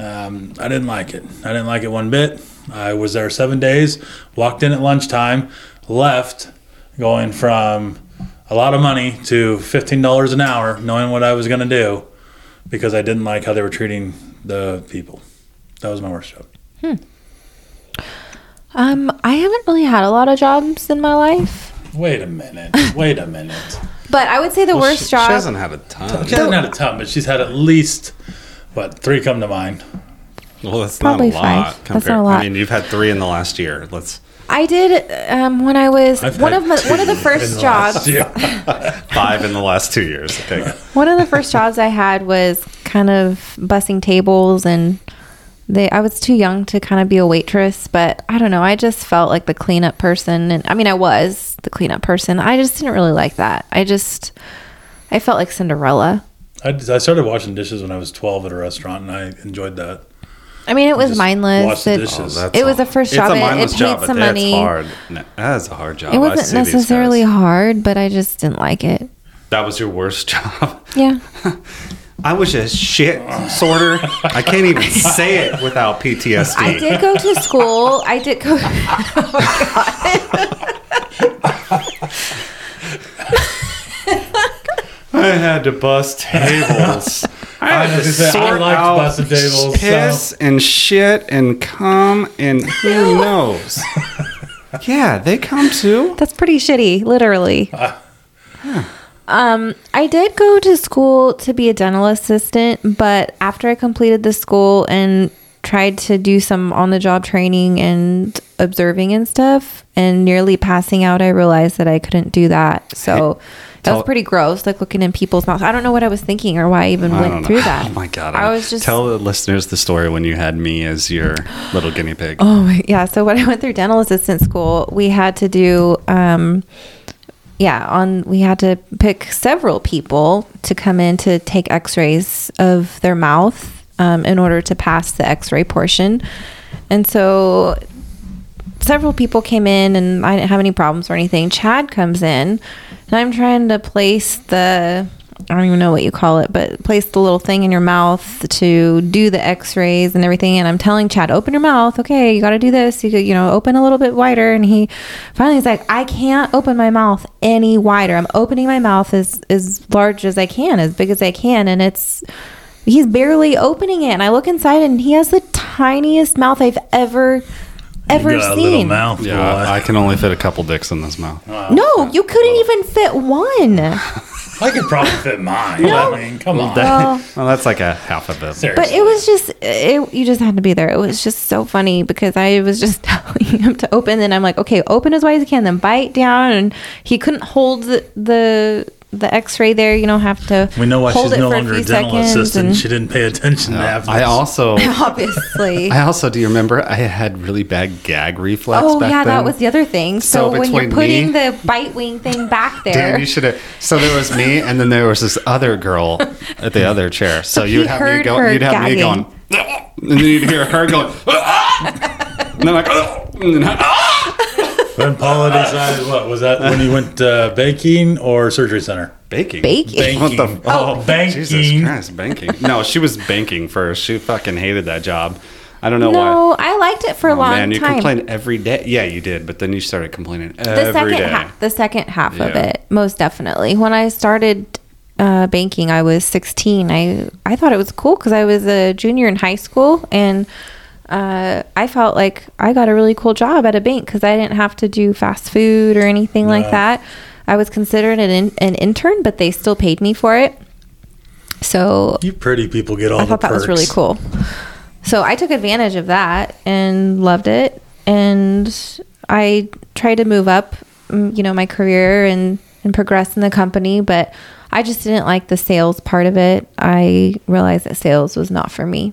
Um, I didn't like it. I didn't like it one bit. I was there seven days, walked in at lunchtime, left, going from a lot of money to $15 an hour, knowing what I was going to do because I didn't like how they were treating the people. That was my worst job. Hmm. Um, I haven't really had a lot of jobs in my life, Wait a minute. Wait a minute. but I would say the worst she, job. She hasn't had a ton. She hasn't had a ton, but she's had at least what three come to mind. Well, that's Probably not a lot. five. That's not a lot. I mean, you've had three in the last year. Let's I did um, when I was I've one of my, one of the first the jobs. five in the last two years. Okay. One of the first jobs I had was kind of bussing tables and they I was too young to kind of be a waitress, but I don't know, I just felt like the cleanup person and I mean I was the cleanup person. I just didn't really like that. I just I felt like Cinderella. I, I started washing dishes when I was 12 at a restaurant, and I enjoyed that. I mean it was mindless. wash the It, dishes. Oh, It was a- the first it's job. a It- it paid job, but some that's money. hard. No, That is a hard job. it wasn't necessarily hard, but I just didn't like it. That was your worst job. Yeah. I was a shit sorter. I can't even say it without PTSD. I did go to school. I did go. Oh I had to bust tables. I I had was to gonna say, I liked out busting tables, piss so- and shit and cum and who knows. yeah, they come too. That's pretty shitty, literally. Um, I did go to school to be a dental assistant, but after I completed the school and tried to do some on the job training and observing and stuff and nearly passing out, I realized that I couldn't do that. So that was pretty gross, like looking in people's mouths. I don't know what I was thinking or why I even I went know. through that. Oh my god! I was just tell the listeners the story when you had me as your little guinea pig. Oh my yeah. So when I went through dental assistant school, we had to do um yeah, on we had to pick several people to come in to take x-rays of their mouth um, in order to pass the x-ray portion. And so several people came in and I didn't have any problems or anything. Chad comes in and I'm trying to place the I don't even know what you call it, but place the little thing in your mouth to do the x-rays and everything. And I'm telling Chad, open your mouth. Okay, you got to do this. You could, you know, open a little bit wider. And he finally is like, I can't open my mouth any wider. I'm opening my mouth as, as large as I can, as big as I can. And it's, he's barely opening it. And I look inside and he has the tiniest mouth I've ever, ever You got a little seen. mouth, Yeah, boy. I can only fit a couple dicks in this mouth. No, you couldn't even fit one. I could probably fit mine. I mean, come on. Well, Well, that's like a half of it. Seriously. But it was just, it, you just had to be there. It was just so funny because I was just telling him to open, and I'm like, okay, open as wide as you can, then bite down, and he couldn't hold the the, the X-ray there. You don't have to. We know why she's no longer a few dental assistant. She didn't pay attention to half I also, obviously. I also, do you remember I had really bad gag reflex Oh back yeah, then? that was the other thing. So So, when you're between putting me- the bite wing thing back there, Dan, you should have. So there was me, and then there was this other girl at the other chair. So, So you'd have me heard go. You'd have me going, and then you'd hear her going, and then like, and then, When Paula decided, what was that? When he went uh, baking or surgery center? baking. baking. Banking. What the? Oh, banking. Jesus Christ, banking. No, she was banking first. She fucking hated that job. I don't know why. No, I liked it for a Oh, long man, you time. complained every day. Yeah, you did, but then you started complaining the every second day. half, the second half of Yeah. it, most definitely. When I started uh, banking, I was 16. I I thought it was cool because I was a junior in high school, and uh, I felt like I got a really cool job at a bank because I didn't have to do fast food or anything like that. I was considered an in, an intern, but they still paid me for it. So You pretty people get all I the thought that was really cool. So I took advantage of that and loved it. And I tried to move up, mm, you know, my career and, and progress in the company, but I just didn't like the sales part of it. I realized that sales was not for me.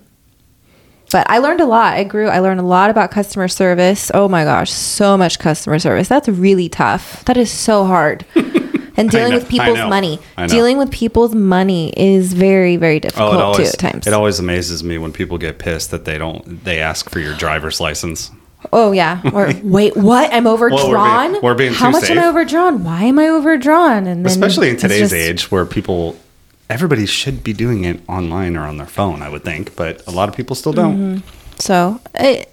But I learned a lot. I grew. I learned a lot about customer service. Oh my gosh, so much customer service. That's really tough. That is so hard. And dealing know, with people's money. Dealing with people's money is very, very difficult Oh, it always too at times. it always amazes me when people get pissed that they don't they ask for your driver's license. Oh yeah. Or wait, what? I'm overdrawn. being- we're being How much am I overdrawn? Why am I overdrawn? And then Especially in today's just- age where people everybody should be doing it online or on their phone, I would think, but a lot of people still don't. Mm-hmm. So I,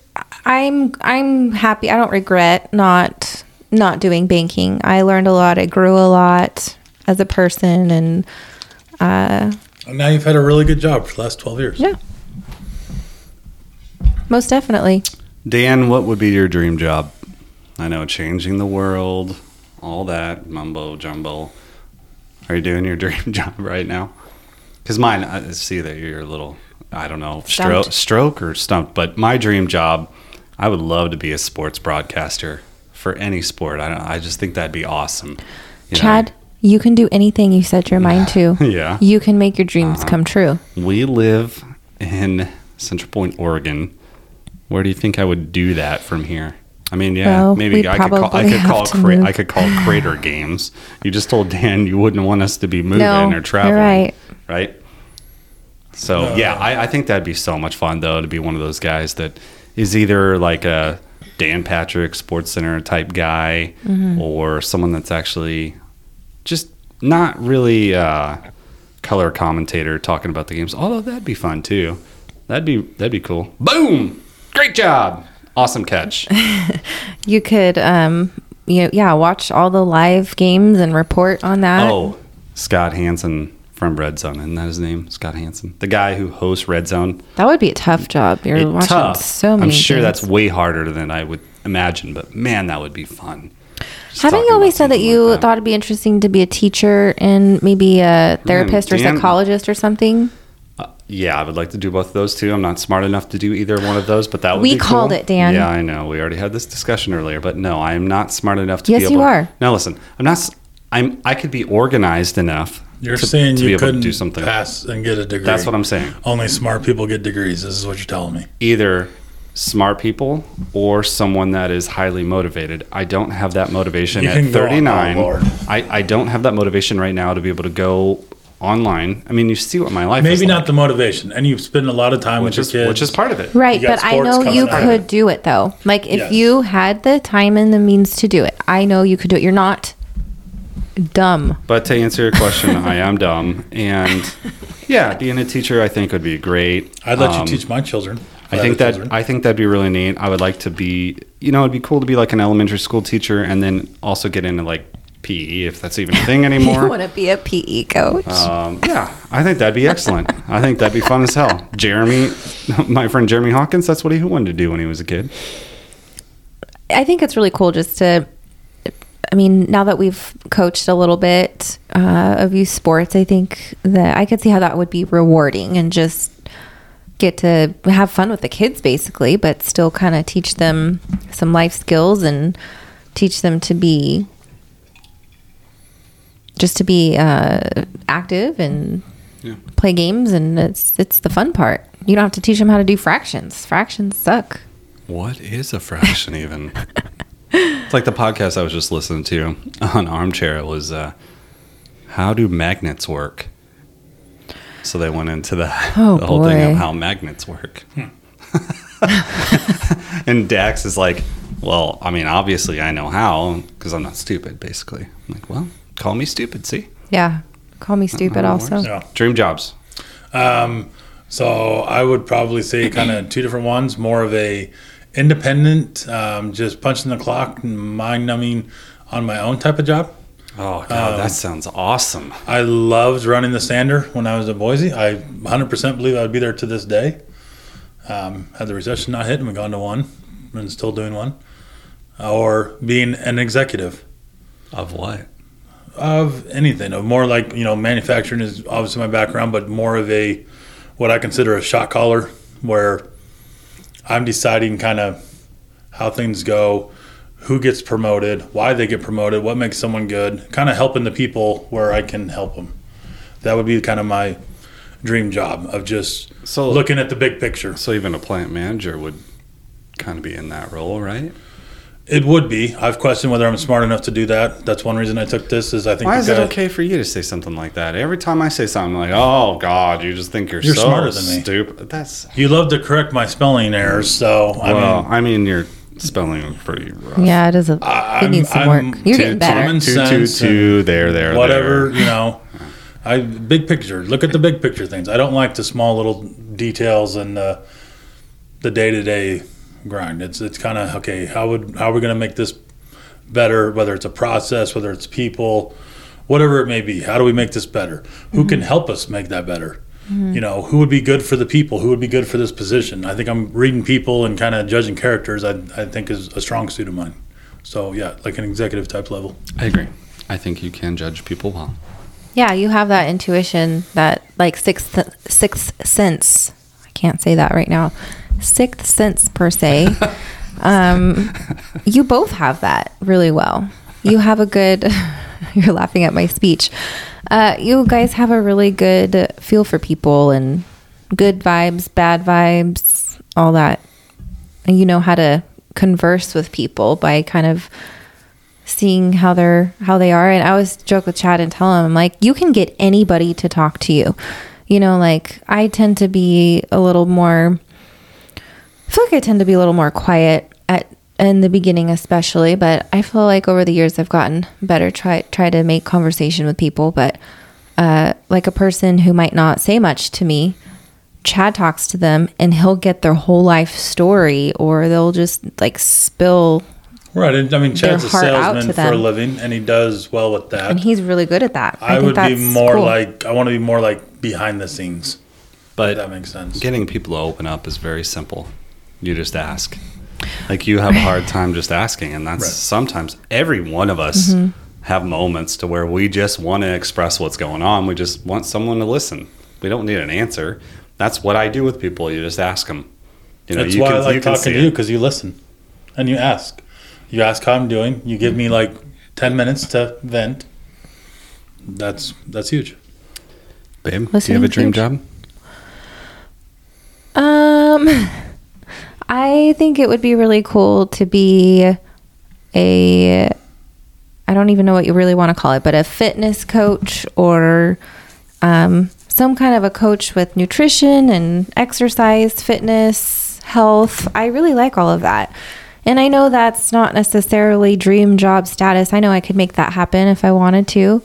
I'm I'm happy. I don't regret not not doing banking. I learned a lot. I grew a lot as a person, and uh, And now you've had a really good job for the last 12 years. yeah, most definitely. Dan, what would be your dream job? I know changing the world, all that mumbo jumbo. Are you doing your dream job right now? Because mine, I see that you're a little, I don't know, stroke, stroke or stumped. But my dream job, I would love to be a sports broadcaster for any sport. I don't, I just think that'd be awesome. You know? Chad, you can do anything you set your mind to. Yeah. Uh-huh. You can make your dreams come true. we live in Central Point, Oregon. Where do you think I would do that from here? I mean, yeah, Well, maybe I could call. I could call. Cra- I could call Crater Games. You just told Dan you wouldn't want us to be moving No, or traveling, right. Right. So No. yeah, I, I think that'd be so much fun though to be one of those guys that is either like a Dan Patrick Sports Center type guy Mm-hmm. or someone that's actually just not really uh, color commentator talking about the games. Although that'd be fun too. That'd be that'd be cool. Boom! Great job. Awesome catch. You could, um, you know, yeah, watch all the live games and report on that. oh, Scott Hanson from Red Zone, isn't that his name? Scott Hanson, the guy who hosts Red Zone. That would be a tough job. You're It- watching tough. so many. I'm sure games. that's way harder than I would imagine, but man, that would be fun. Just Haven't you always said that you like thought it'd be interesting to be a teacher and maybe a therapist or Dan- psychologist or something? Yeah, I would like to do both of those too. I'm not smart enough to do either one of those, but that would We be cool. called it, Dan. Yeah, I know. We already had this discussion earlier, but no, I am not smart enough to Yes, be able you to- are. No, listen. I'm not I'm. I could be organized enough You're to, saying to you be able couldn't do something. pass and get a degree. That's what I'm saying. Only smart people get degrees. This is what you're telling me. Either smart people or someone that is highly motivated. I don't have that motivation You at can go on, 39. oh, Lord. I, I don't have that motivation right now to be able to go online. I mean, you see what my life is Maybe like, not the motivation, and you spend a lot of time which with is your kids. which is part of it. Right, but I know you up. could do it though. Like if Yes. you had the time and the means to do it, I know you could do it. You're not dumb. But to answer your question, I am dumb, and yeah, being a teacher I think would be great. I'd let Um, you teach my children. I think that children. I think that'd be really neat. I would like to be, you know, it'd be cool to be like an elementary school teacher, and then also get into like PE if that's even a thing You anymore. want to be a PE coach? Um, yeah, I think that'd be excellent. I think that'd be fun as hell. Jeremy, my friend Jeremy Hawkins, that's what he wanted to do when he was a kid. I think it's really cool just to. I mean, now that we've coached a little bit uh, of youth sports, I think that I could see how that would be rewarding and just get to have fun with the kids, basically, but still kind of teach them some life skills and teach them to be just to be uh, active and play games, and it's it's the fun part. You don't have to teach them how to do fractions. Fractions suck. What is a fraction even? it's like the podcast I was just listening to on Armchair. It was uh, how do magnets work? So they went into the, Oh, the whole thing of how magnets work. and Dax is like, well, I mean, obviously I know how because I'm not stupid, basically. I'm like, well, call me stupid, see? Yeah, call me stupid. Also. Yeah. Dream jobs. Um, so I would probably say kind of two different ones. More of a independent, um, just punching the clock, and mind numbing on my own type of job. Oh, God, that sounds awesome. I loved running the sander when I was at Boise. I 100% believe I would be there to this day. Um, had the recession not hit and we gone to one and still doing one. Or being an executive Of what? Of anything. Of more like, you know, manufacturing is obviously my background, but more of a what I consider a shot caller where I'm deciding kind of how things go, who gets promoted, why they get promoted, what makes someone good, kind of helping the people where I can help them. That would be kind of my dream job of just So- looking at the big picture. So even a plant manager would kind of be in that role, right? It would be. I've questioned whether I'm smart enough to do that. That's one reason I took this. Is I think Why the is it okay for you to say something like that? Every time I say something like, "Oh God," you just think you're, You're so smarter than me. stupid. That's You love to correct my spelling errors, so I well, mean, I mean, your spelling is pretty rough. yeah, it is a. I- it needs some I'm- work. You're Two- getting better. common Two, two, sense two, there, there, whatever there. you know. I big picture. Look at the big picture things. I don't like the small little details and uh, the day to day grind. It's it's kind of okay. How would how are we going to make this better? Whether it's a process, whether it's people, whatever it may be. How do we make this better? Who can mm-hmm. help us make that better? Mm-hmm. You know, who would be good for the people? Who would be good for this position? I think I'm reading people and kind of judging characters. I, I think is a strong suit of mine. So yeah, like an executive type level. I agree. I think you can judge people well. Yeah, you have that intuition, that like sixth sixth sense. Can't say that right now. Sixth sense per se. um, you both have that really well. You have a good. You're laughing at my speech. Uh, you guys have a really good feel for people and good vibes, bad vibes, all that. And you know how to converse with people by kind of seeing how they're how they are and i always joke with chad and tell him I'm like you can get anybody to talk to you you know like i tend to be a little more i feel like i tend to be a little more quiet at in the beginning especially but i feel like over the years i've gotten better try try to make conversation with people but uh like a person who might not say much to me Chad talks to them and he'll get their whole life story or they'll just like spill Right. I mean, Chad's a salesman for a living, and he does well with that. and he's really good at that. I, think would be more cool. like I want to be more like behind the scenes. If that makes sense. getting people to open up is very simple. You just ask. Like you have a hard time just asking, and that's Right. sometimes every one of us Mm-hmm. have moments to where we just want to express what's going on. We just want someone to listen. We don't need an answer. That's what I do with people. You just ask them. You know, That's you why can, I like you talking to you because you listen and you ask. You ask how I'm doing. You give me like ten minutes to vent. That's that's huge. Babe, do you have a dream job? Um, I think it would be really cool to be a. I don't even know what you really want to call it, but a fitness coach or um, some kind of a coach with nutrition and exercise, fitness, health. I really like all of that. And I know that's not necessarily dream job status. I know I could make that happen if I wanted to,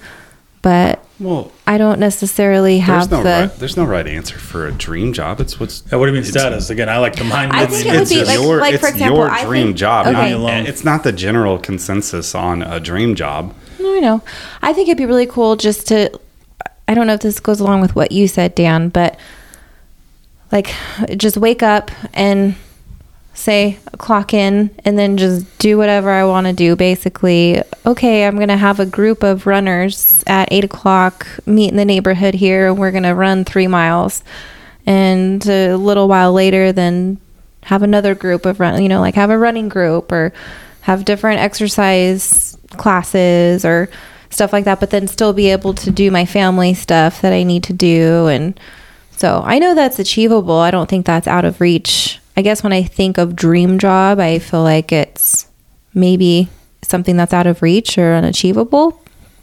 but Well, I don't necessarily have there's no the. right, there's no right answer for a dream job. It's what's Yeah, what do you mean status? Again, I like to mind. I it's- think it would be just- like- your, like, it's for example, your dream think- job. okay. not- Alone. it's not the general consensus on a dream job. No, I know. I think it'd be really cool just to. I don't know if this goes along with what you said, Dan, but like just wake up and say clock in and then just do whatever I want to do. Basically, okay, I'm gonna have a group of runners at eight o'clock meet in the neighborhood here, and we're gonna run three miles. And a little while later, then have another group of run. You know, like have a running group or have different exercise classes or stuff like that, but then still be able to do my family stuff that I need to do. And so I know that's achievable. I don't think that's out of reach. I guess when I think of dream job, I feel like it's maybe something that's out of reach or unachievable.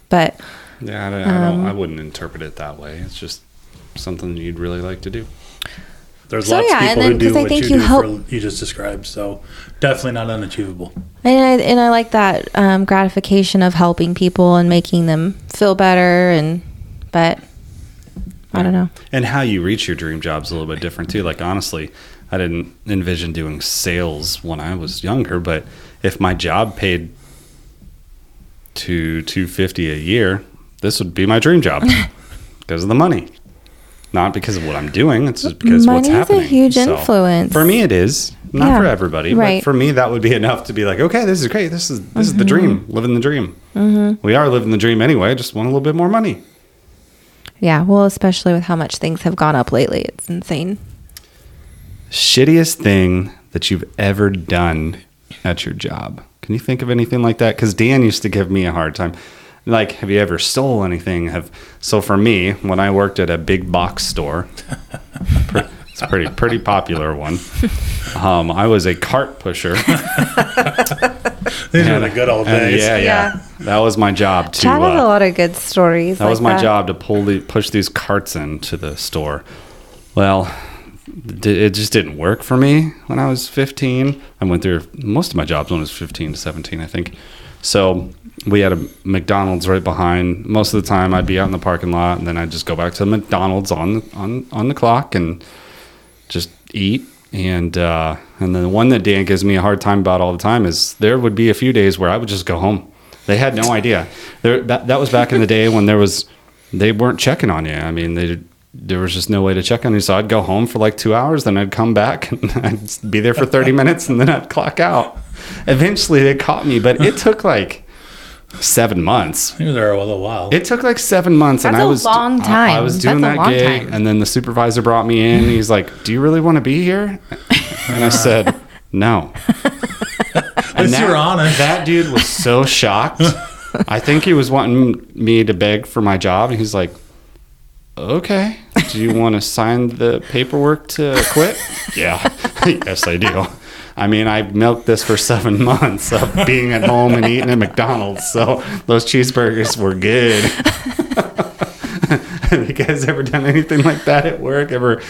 But Yeah, I, don't, I, don't, I wouldn't interpret it that way. It's just something you'd really like to do. There's So, lots yeah, of and people then- who do I what think you, you do help- for you just described. So definitely not unachievable. And I, and I like that um, gratification of helping people and making them feel better. And but I don't know. And how you reach your dream job's is a little bit different too. Like honestly, I didn't envision doing sales when I was younger, but if my job paid to two fifty a year, this would be my dream job because of the money, not because of what I'm doing. It's just because of what's Money is a happening. huge influence. For me, it is not Yeah, for everybody, right. but for me, that would be enough to be like, okay, this is great. This is this is the Mm-hmm. dream, living the dream. We are living the dream anyway. Just want a little bit more money. Yeah, well, especially with how much things have gone up lately, it's insane. Shittiest thing that you've ever done at your job? Can you think of anything like that? Because Dan used to give me a hard time. Like, have you ever stole anything? Have so for me, when I worked at a big box store, pre- it's a pretty pretty popular one. Um, I was a cart pusher. These are the good old days. yeah, yeah, Yeah. that was my job to. Chad has a uh, lot of good stories. that like was my job to pull the push these carts into the store. Well, d- it just didn't work for me when I was 15. I went through most of my jobs when I was 15 to 17, I think. So we had a McDonald's right behind. Most of the time, I'd be out in the parking lot, and then I'd just go back to the McDonald's on on on the clock and just eat. And uh, and then the one that Dan gives me a hard time about all the time is there would be a few days where I would just go home. They had no idea. There that that was back in the day when there was they weren't checking on you. I mean, they there was just no way to check on you. So I'd go home for like two hours, then I'd come back and I'd be there for thirty minutes, and then I'd clock out. Eventually, they caught me, but it took like seven months. He was there a little while. It took like seven months, and That's I a was long I- I, was doing That's that long gig, time. and then the supervisor brought me in. And he's like, "Do you really want to be here?" And I said, "No." At least that, you were honest. That dude was so shocked. I think he was wanting me to beg for my job, and he's like, "Okay, do you want to sign the paperwork to quit?" yeah, yes, I do. I mean, I milked this for seven months of being at home and eating at McDonald's, so those cheeseburgers were good. Have you guys ever done anything like that at work? Ever,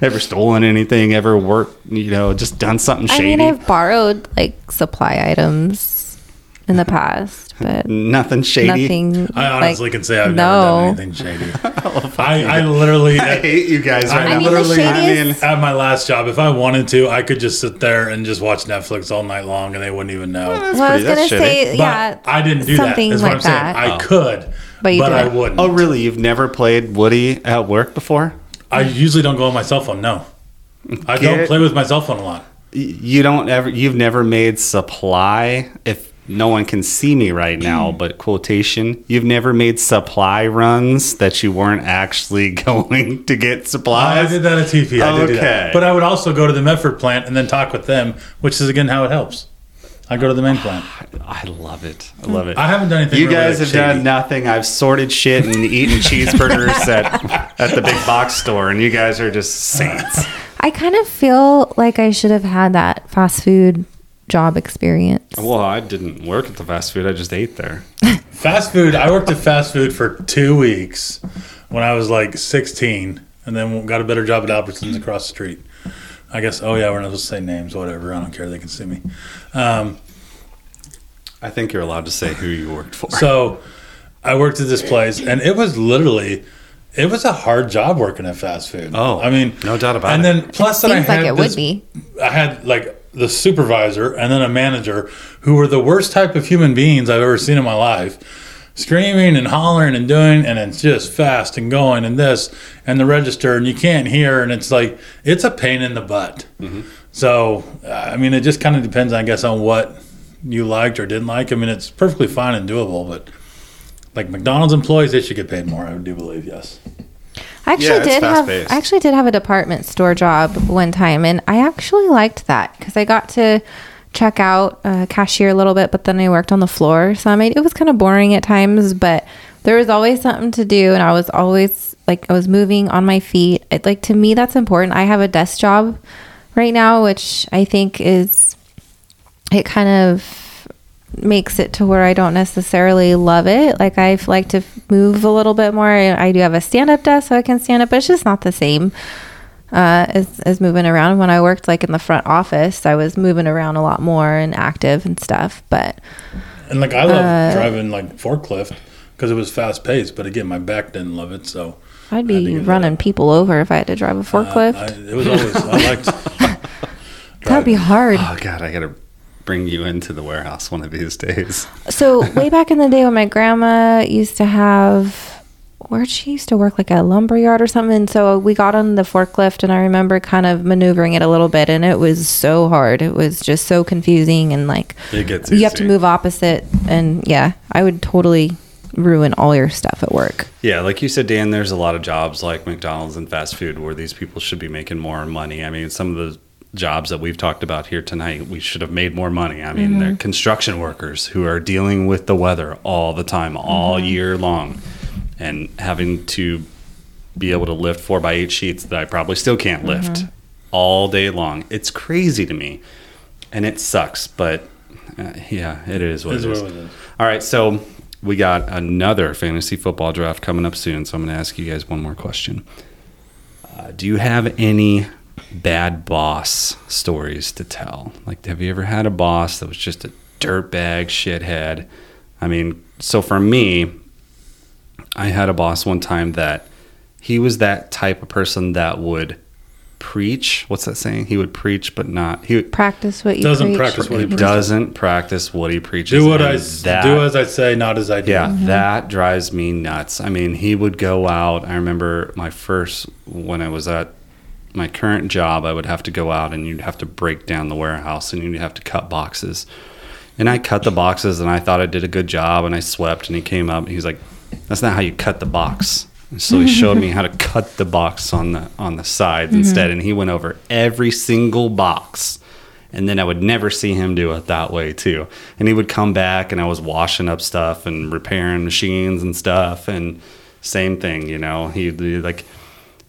ever stolen anything? Ever worked? You know, just done something shady? I shady? mean, I've borrowed like supply items in the past, but Nothing shady. nothing. I honestly like, can say I've no. never done anything shady. I, I literally, I at, hate you guys. Right I now. mean, the literally, I shadiest- at my last job, if I wanted to, I could just sit there and just watch Netflix all night long, and they wouldn't even know. Oh, well, I was pretty- gonna that's shitty. say, But yeah, I didn't do that. something That's like what I'm saying. that. I oh. could, But but, I wouldn't. Oh, really? You've never played Woody at work before? I usually don't go on my cell phone. No, I Get- don't play with my cell phone a lot. You don't ever. You've never made supply. If no one can see me right now, mm. but quotation. You've never made supply runs that you weren't actually going to get supplies. I did that at TP. I did do Okay. that. But I would also go to the Medford plant and then talk with them, which is again how it helps. I go to the main plant. I love it. I hmm. love it. I haven't done anything. You really, guys like, have done nothing. I've sorted shit and eaten cheeseburgers at at the big box store, and you guys are just saints. I kind of feel like I should have had that fast food job experience. Well, I didn't work at the fast food. I just ate there. Fast food. I worked at fast food for two weeks when I was like 16, and then got a better job at Albertsons across the street. I guess. Oh yeah, we're not supposed to say names. Whatever. I don't care. They can see me. Um, I think you're allowed to say who you worked for. so I worked at this place, and it was literally. It was a hard job working at fast food. Oh, I mean, no doubt about and it. And then plus that I Seems had like it this would be. I had like the supervisor and then a manager who were the worst type of human beings I've ever seen in my life. Screaming and hollering and doing, and it's just fast and going and this and the register, and you can't hear, and it's like it's a pain in the butt. Mm-hmm. So, I mean, it just kind of depends, I guess, on what you liked or didn't like. I mean, it's perfectly fine and doable, but like McDonald's employees, they should get paid more. I do believe, yes. I actually Yeah, did have. I actually did have a department store job one time and I actually liked that because I got to check out uh, cashier a little bit, but then I worked on the floor. So I made it was kind of boring at times, but there was always something to do, and I was always like I was moving on my feet. It, like to me, that's important. I have a desk job right now, which I think is it kind of makes it to where I don't necessarily love it. Like I like to move a little bit more. I do have a stand up desk so I can stand up, but it's just not the same uh, as, as moving around. When I worked like in the front office, I was moving around a lot more and active and stuff. But And like I love driving like forklift because it was fast paced, but again, my back didn't love it, so I'd I had to be running up. people over if I had to drive a uh, forklift. I, it was always I liked. That'd be hard. Oh God, I gotta bring you into the warehouse one of these days. So way back in the day when my grandma used to have where she used to work like a lumber yard or something. And so we got on the forklift and I remember kind of maneuvering it a little bit and it was so hard. It was just so confusing and like you have to move opposite and yeah, I would totally ruin all your stuff at work. Yeah, like you said, Dan, there's a lot of jobs like McDonald's and fast food where these people should be making more money. I mean, some of the jobs that we've talked about here tonight, we should have made more money. I mean, they're construction workers who are dealing with the weather all the time, all year long, and having to be able to lift four by eight sheets that I probably still can't lift all day long. It's crazy to me, and it sucks. But uh, yeah, it is what Is it what is. it is. All right, so we got another fantasy football draft coming up soon. So I'm going to ask you guys one more question. Uh, do you have any bad boss stories to tell? Like, have you ever had a boss that was just a dirtbag shithead? I mean, so for me, I had a boss one time that he was that type of person that would preach. What's that saying? He would preach, but not. He would, Practice what you Doesn't preach. practice what he he preaches. doesn't practice what he preaches. Do what I and s- that- do as I say, not as I do. yeah, mm-hmm. that drives me nuts. I mean, he would go out. I remember my first when I was at my current job, I would have to go out and you'd have to break down the warehouse and you'd have to cut boxes. And I cut the boxes and I thought I did a good job and I swept and he came up and he's like, "That's not how you cut the box." And so he showed me how to cut the box on the on the sides mm-hmm. instead and he went over every single box. And then I would never see him do it that way too. And he would come back and I was washing up stuff and repairing machines and stuff and same thing, you know. He'd be like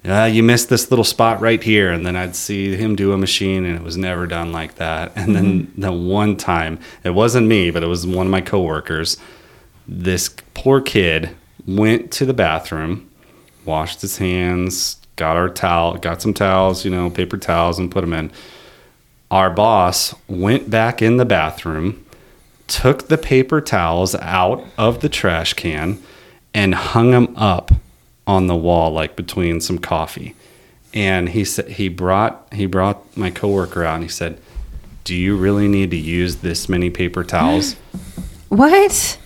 uh, you missed this little spot right here. And then i'd see him do a machine and it was never done like that. And then the one time it wasn't me but it was one of my coworkers. This poor kid went to the bathroom washed his hands got our towel got some towels you know paper towels and put them in. Our boss went back in the bathroom took the paper towels out of the trash can and hung them up on the wall like between some coffee and he said he brought he brought my coworker out and he said do you really need to use this many paper towels What?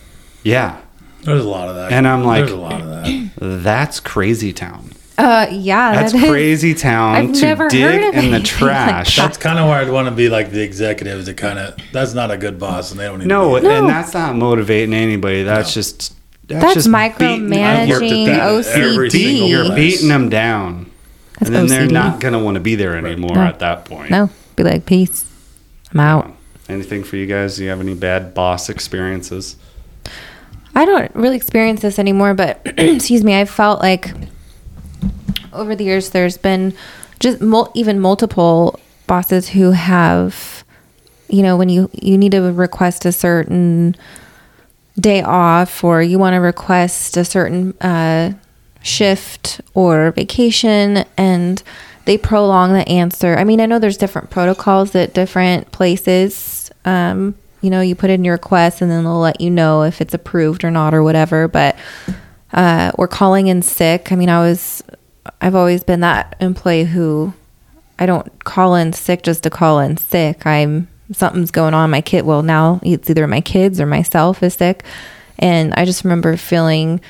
yeah There's a lot of that. And I'm like- there's a lot of that. that's crazy town Uh yeah, that's that is- crazy town I've to never dig heard of in the anything like trash That's kind of where I'd want to be like the executives. To kind of that's not a good boss, and they don't. Need no, to be. and that's not motivating anybody that's just that's, That's just beating- I've worked at micromanaging that every single OCD. you're beating them down. That's and then they're not going to want to be there anymore No. at that point. No, be like, peace. I'm out. anything for you guys? Do you have any bad boss experiences? I don't really experience this anymore, but excuse me, I've felt like over the years there's been just mul- even multiple bosses who have, you know, when you you need to request a certain day off or you want to request a certain uh, shift or vacation and they prolong the answer. I mean, I know there's different protocols at different places. Um, you know, you put in your request and then they'll let you know if it's approved or not or whatever. But uh, or calling in sick. I mean, I was, I've always been that employee who I don't call in sick just to call in sick. I'm something's going on. My kid, well, now it's either my kids or myself is sick, and I just remember feeling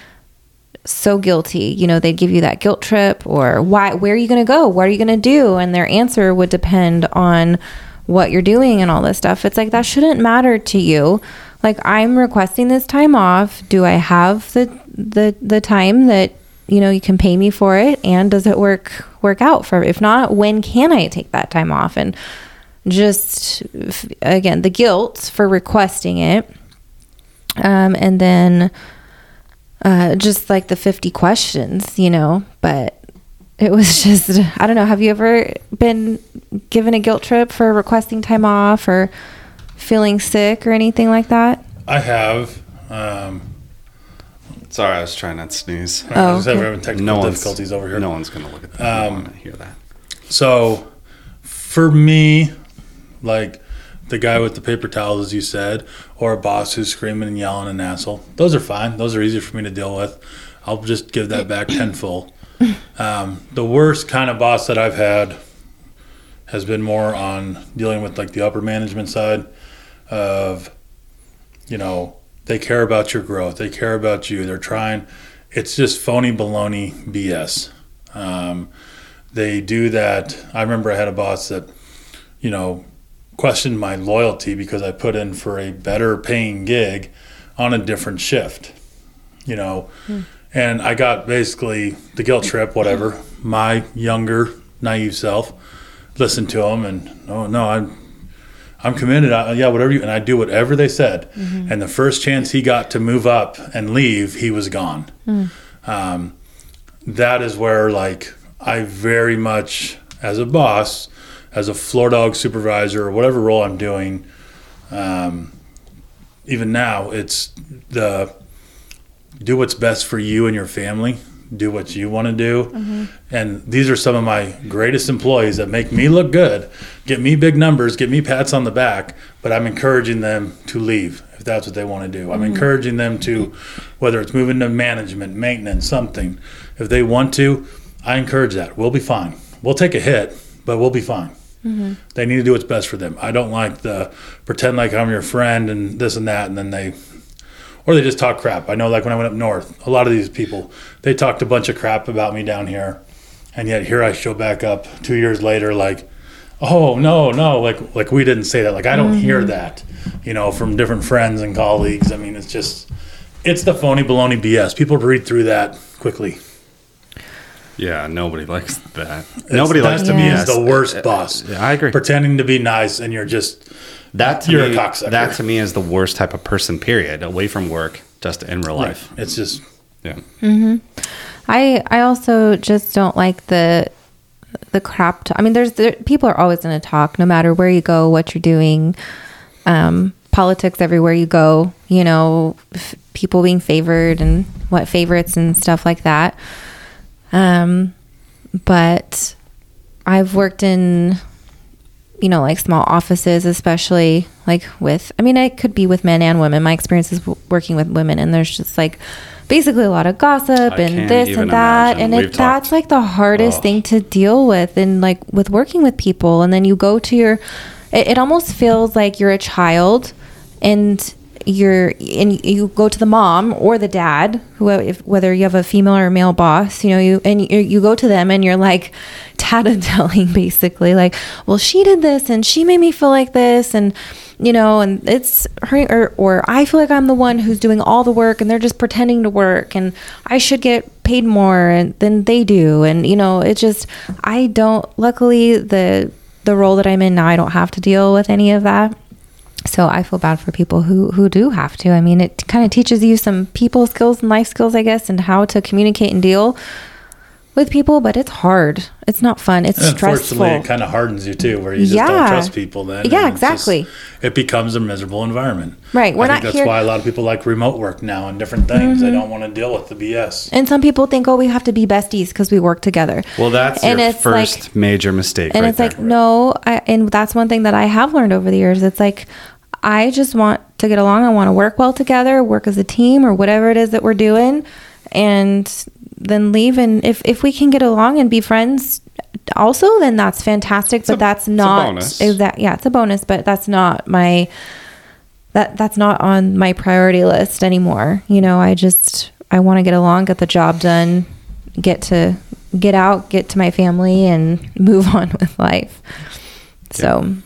so guilty. You know, they'd give you that guilt trip or why, where are you going to go? What are you going to do? And their answer would depend on what you're doing and all this stuff. It's like that shouldn't matter to you. Like I'm requesting this time off. Do I have the the the time that you know you can pay me for it and does it work work out for if not when can I take that time off and just again the guilt for requesting it um, and then uh, just like the 50 questions you know but it was just i don't know have you ever been given a guilt trip for requesting time off or feeling sick or anything like that I have. Um, Sorry, I was trying not to sneeze. oh, I was okay. having technical No difficulties over here. No one's going to look at that. I Um, want to hear that. So, for me, like the guy with the paper towels, as you said, or a boss who's screaming and yelling and asshole, those are fine. Those are easy for me to deal with. I'll just give that back tenfold. Um, the worst kind of boss that I've had has been more on dealing with like the upper management side of, you know, they care about your growth, they care about you, they're trying. It's just phony baloney BS. Um, they do that. I remember I had a boss that, you know, questioned my loyalty because I put in for a better paying gig on a different shift, you know, hmm. and I got basically the guilt trip, whatever. My younger, naive self listened to him and, oh, no, I'm, I'm committed. I, yeah, whatever you, and I do whatever they said. Mm-hmm. And the first chance he got to move up and leave, he was gone. Hmm. Um, that is where like I very much as a boss, as a floor dog supervisor or whatever role I'm doing, um, even now it's the do what's best for you and your family. Do what you want to do, and these are some of my greatest employees that make me look good, get me big numbers, get me pats on the back. But I'm encouraging them to leave if that's what they want to do. I'm encouraging them to, whether it's moving to management, maintenance, something. If they want to, I encourage that. We'll be fine. We'll take a hit, but we'll be fine. Mm-hmm. They need to do what's best for them. I don't like the pretend like I'm your friend and this and that, and then they, or they just talk crap. I know, like when I went up north, a lot of these people they talked a bunch of crap about me down here, and yet here I show back up two years later, like, oh no, no, like like we didn't say that. Like I don't mm-hmm. hear that, you know, from different friends and colleagues. I mean, it's just, it's the phony baloney BS. People read through that quickly. Yeah, nobody likes that. It's- nobody that likes to to me be is the worst boss. Yeah, I agree. Pretending to be nice and you're just That to You're a me, cocksucker. that to me is the worst type of person. Period. Away from work, just in real life. It's just Yeah. I I also just don't like the the crap. T- I mean, there's there, people are always going to talk, no matter where you go, what you're doing. Um, politics everywhere you go. You know, f- people being favored and what favorites and stuff like that. Um, but I've worked in you know like small offices especially like with i mean i could be with men and women my experience is w- working with women and there's just like basically a lot of gossip I and this and that imagine. and it, that's like the hardest Oh. thing to deal with and like with working with people and then you go to your it, it almost feels like you're a child and you're and you go to the mom or the dad who if whether you have a female or a male boss you know you and you, you go to them and you're like tattling basically like well she did this and she made me feel like this and you know and it's her or, or i feel like i'm the one who's doing all the work and they're just pretending to work and i should get paid more than they do and you know it just i don't luckily the the role that i'm in now i don't have to deal with any of that so I feel bad for people who who do have to. I mean, it kind of teaches you some people skills and life skills, I guess, and how to communicate and deal with people. But it's hard. It's not fun. It's And stressful. unfortunately, it kind of hardens you too, where you just don't trust people. Then, Yeah, it's just- exactly. it becomes a miserable environment. Right, we're I think not that's here- Mm-hmm. why a lot of people like remote work now and different things. They don't want to deal with the BS. and some people think, oh, we have to be besties because we work together. Well, that's And your it's first like- major mistake. and right it's like there. no I, and that's one thing that i have learned over the years it's like i just want to get along. I want to work well together work as a team or whatever it is that we're doing and then leave. And if, if we can get along and be friends also then that's fantastic but a- that's it's a not bonus. exact yeah it's a bonus but that's not my that that's not on my priority list anymore. You know i just i want to get along get the job done get to get out get to my family and move on with life. So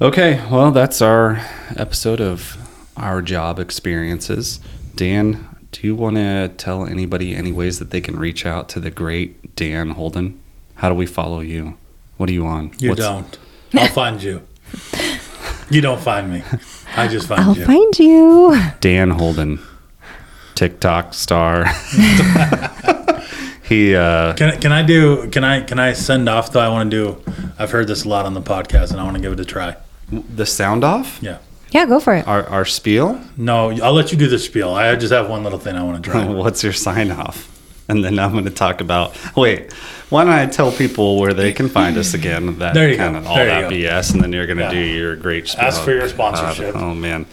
Okay, well, that's our episode of our job experiences. Dan, do you want to tell anybody any ways that they can reach out to the great Dan Holden? How do we follow you? What are you on? You What's- don't. I'll find you. You don't find me. I just find I'll you. find you. Dan Holden, TikTok star. he uh, Can, can I do? Can I can I send off though? I want to do. I've heard this a lot on the podcast, and I want to give it a try. The sound off Yeah. Yeah, go for it. our our spiel. No, I'll let you do the spiel. I just have one little thing I want to try. What's your sign off? And then I'm going to talk about. Wait, why don't I tell people where they can find us again? That There you kind go. of all There that. BS, and then you're going to Yeah. do your great. Spiel. Ask for your God, sponsorship. oh man,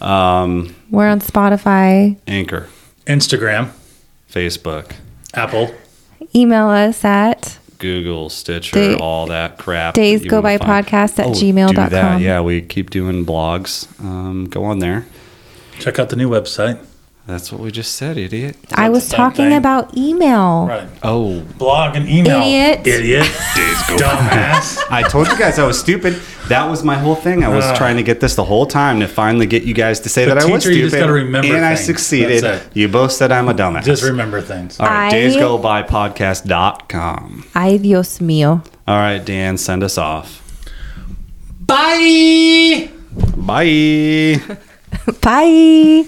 um, We're on Spotify. Anchor, Instagram, Facebook, Apple. Email us at Google, Stitcher, Day- all that crap. Days that Go By find. Podcast at Oh, gmail.com. Do. Yeah, we keep doing blogs. Um, go on there. Check out the new website. That's what we just said, idiot. I was talking thing? about email. Right. Oh, Blog and email. Idiot. Idiot. Dumbass. I told you guys I was stupid. That was my whole thing. I was Ah. trying to get this the whole time to finally get you guys to say The that I was teacher, you stupid. just gotta remember and I succeeded. You both said I'm a dumbass. Just remember things. All right, I- days go by podcast.com. Ay, Dios mío. All right, Dan, send us off. Bye. Bye. Bye.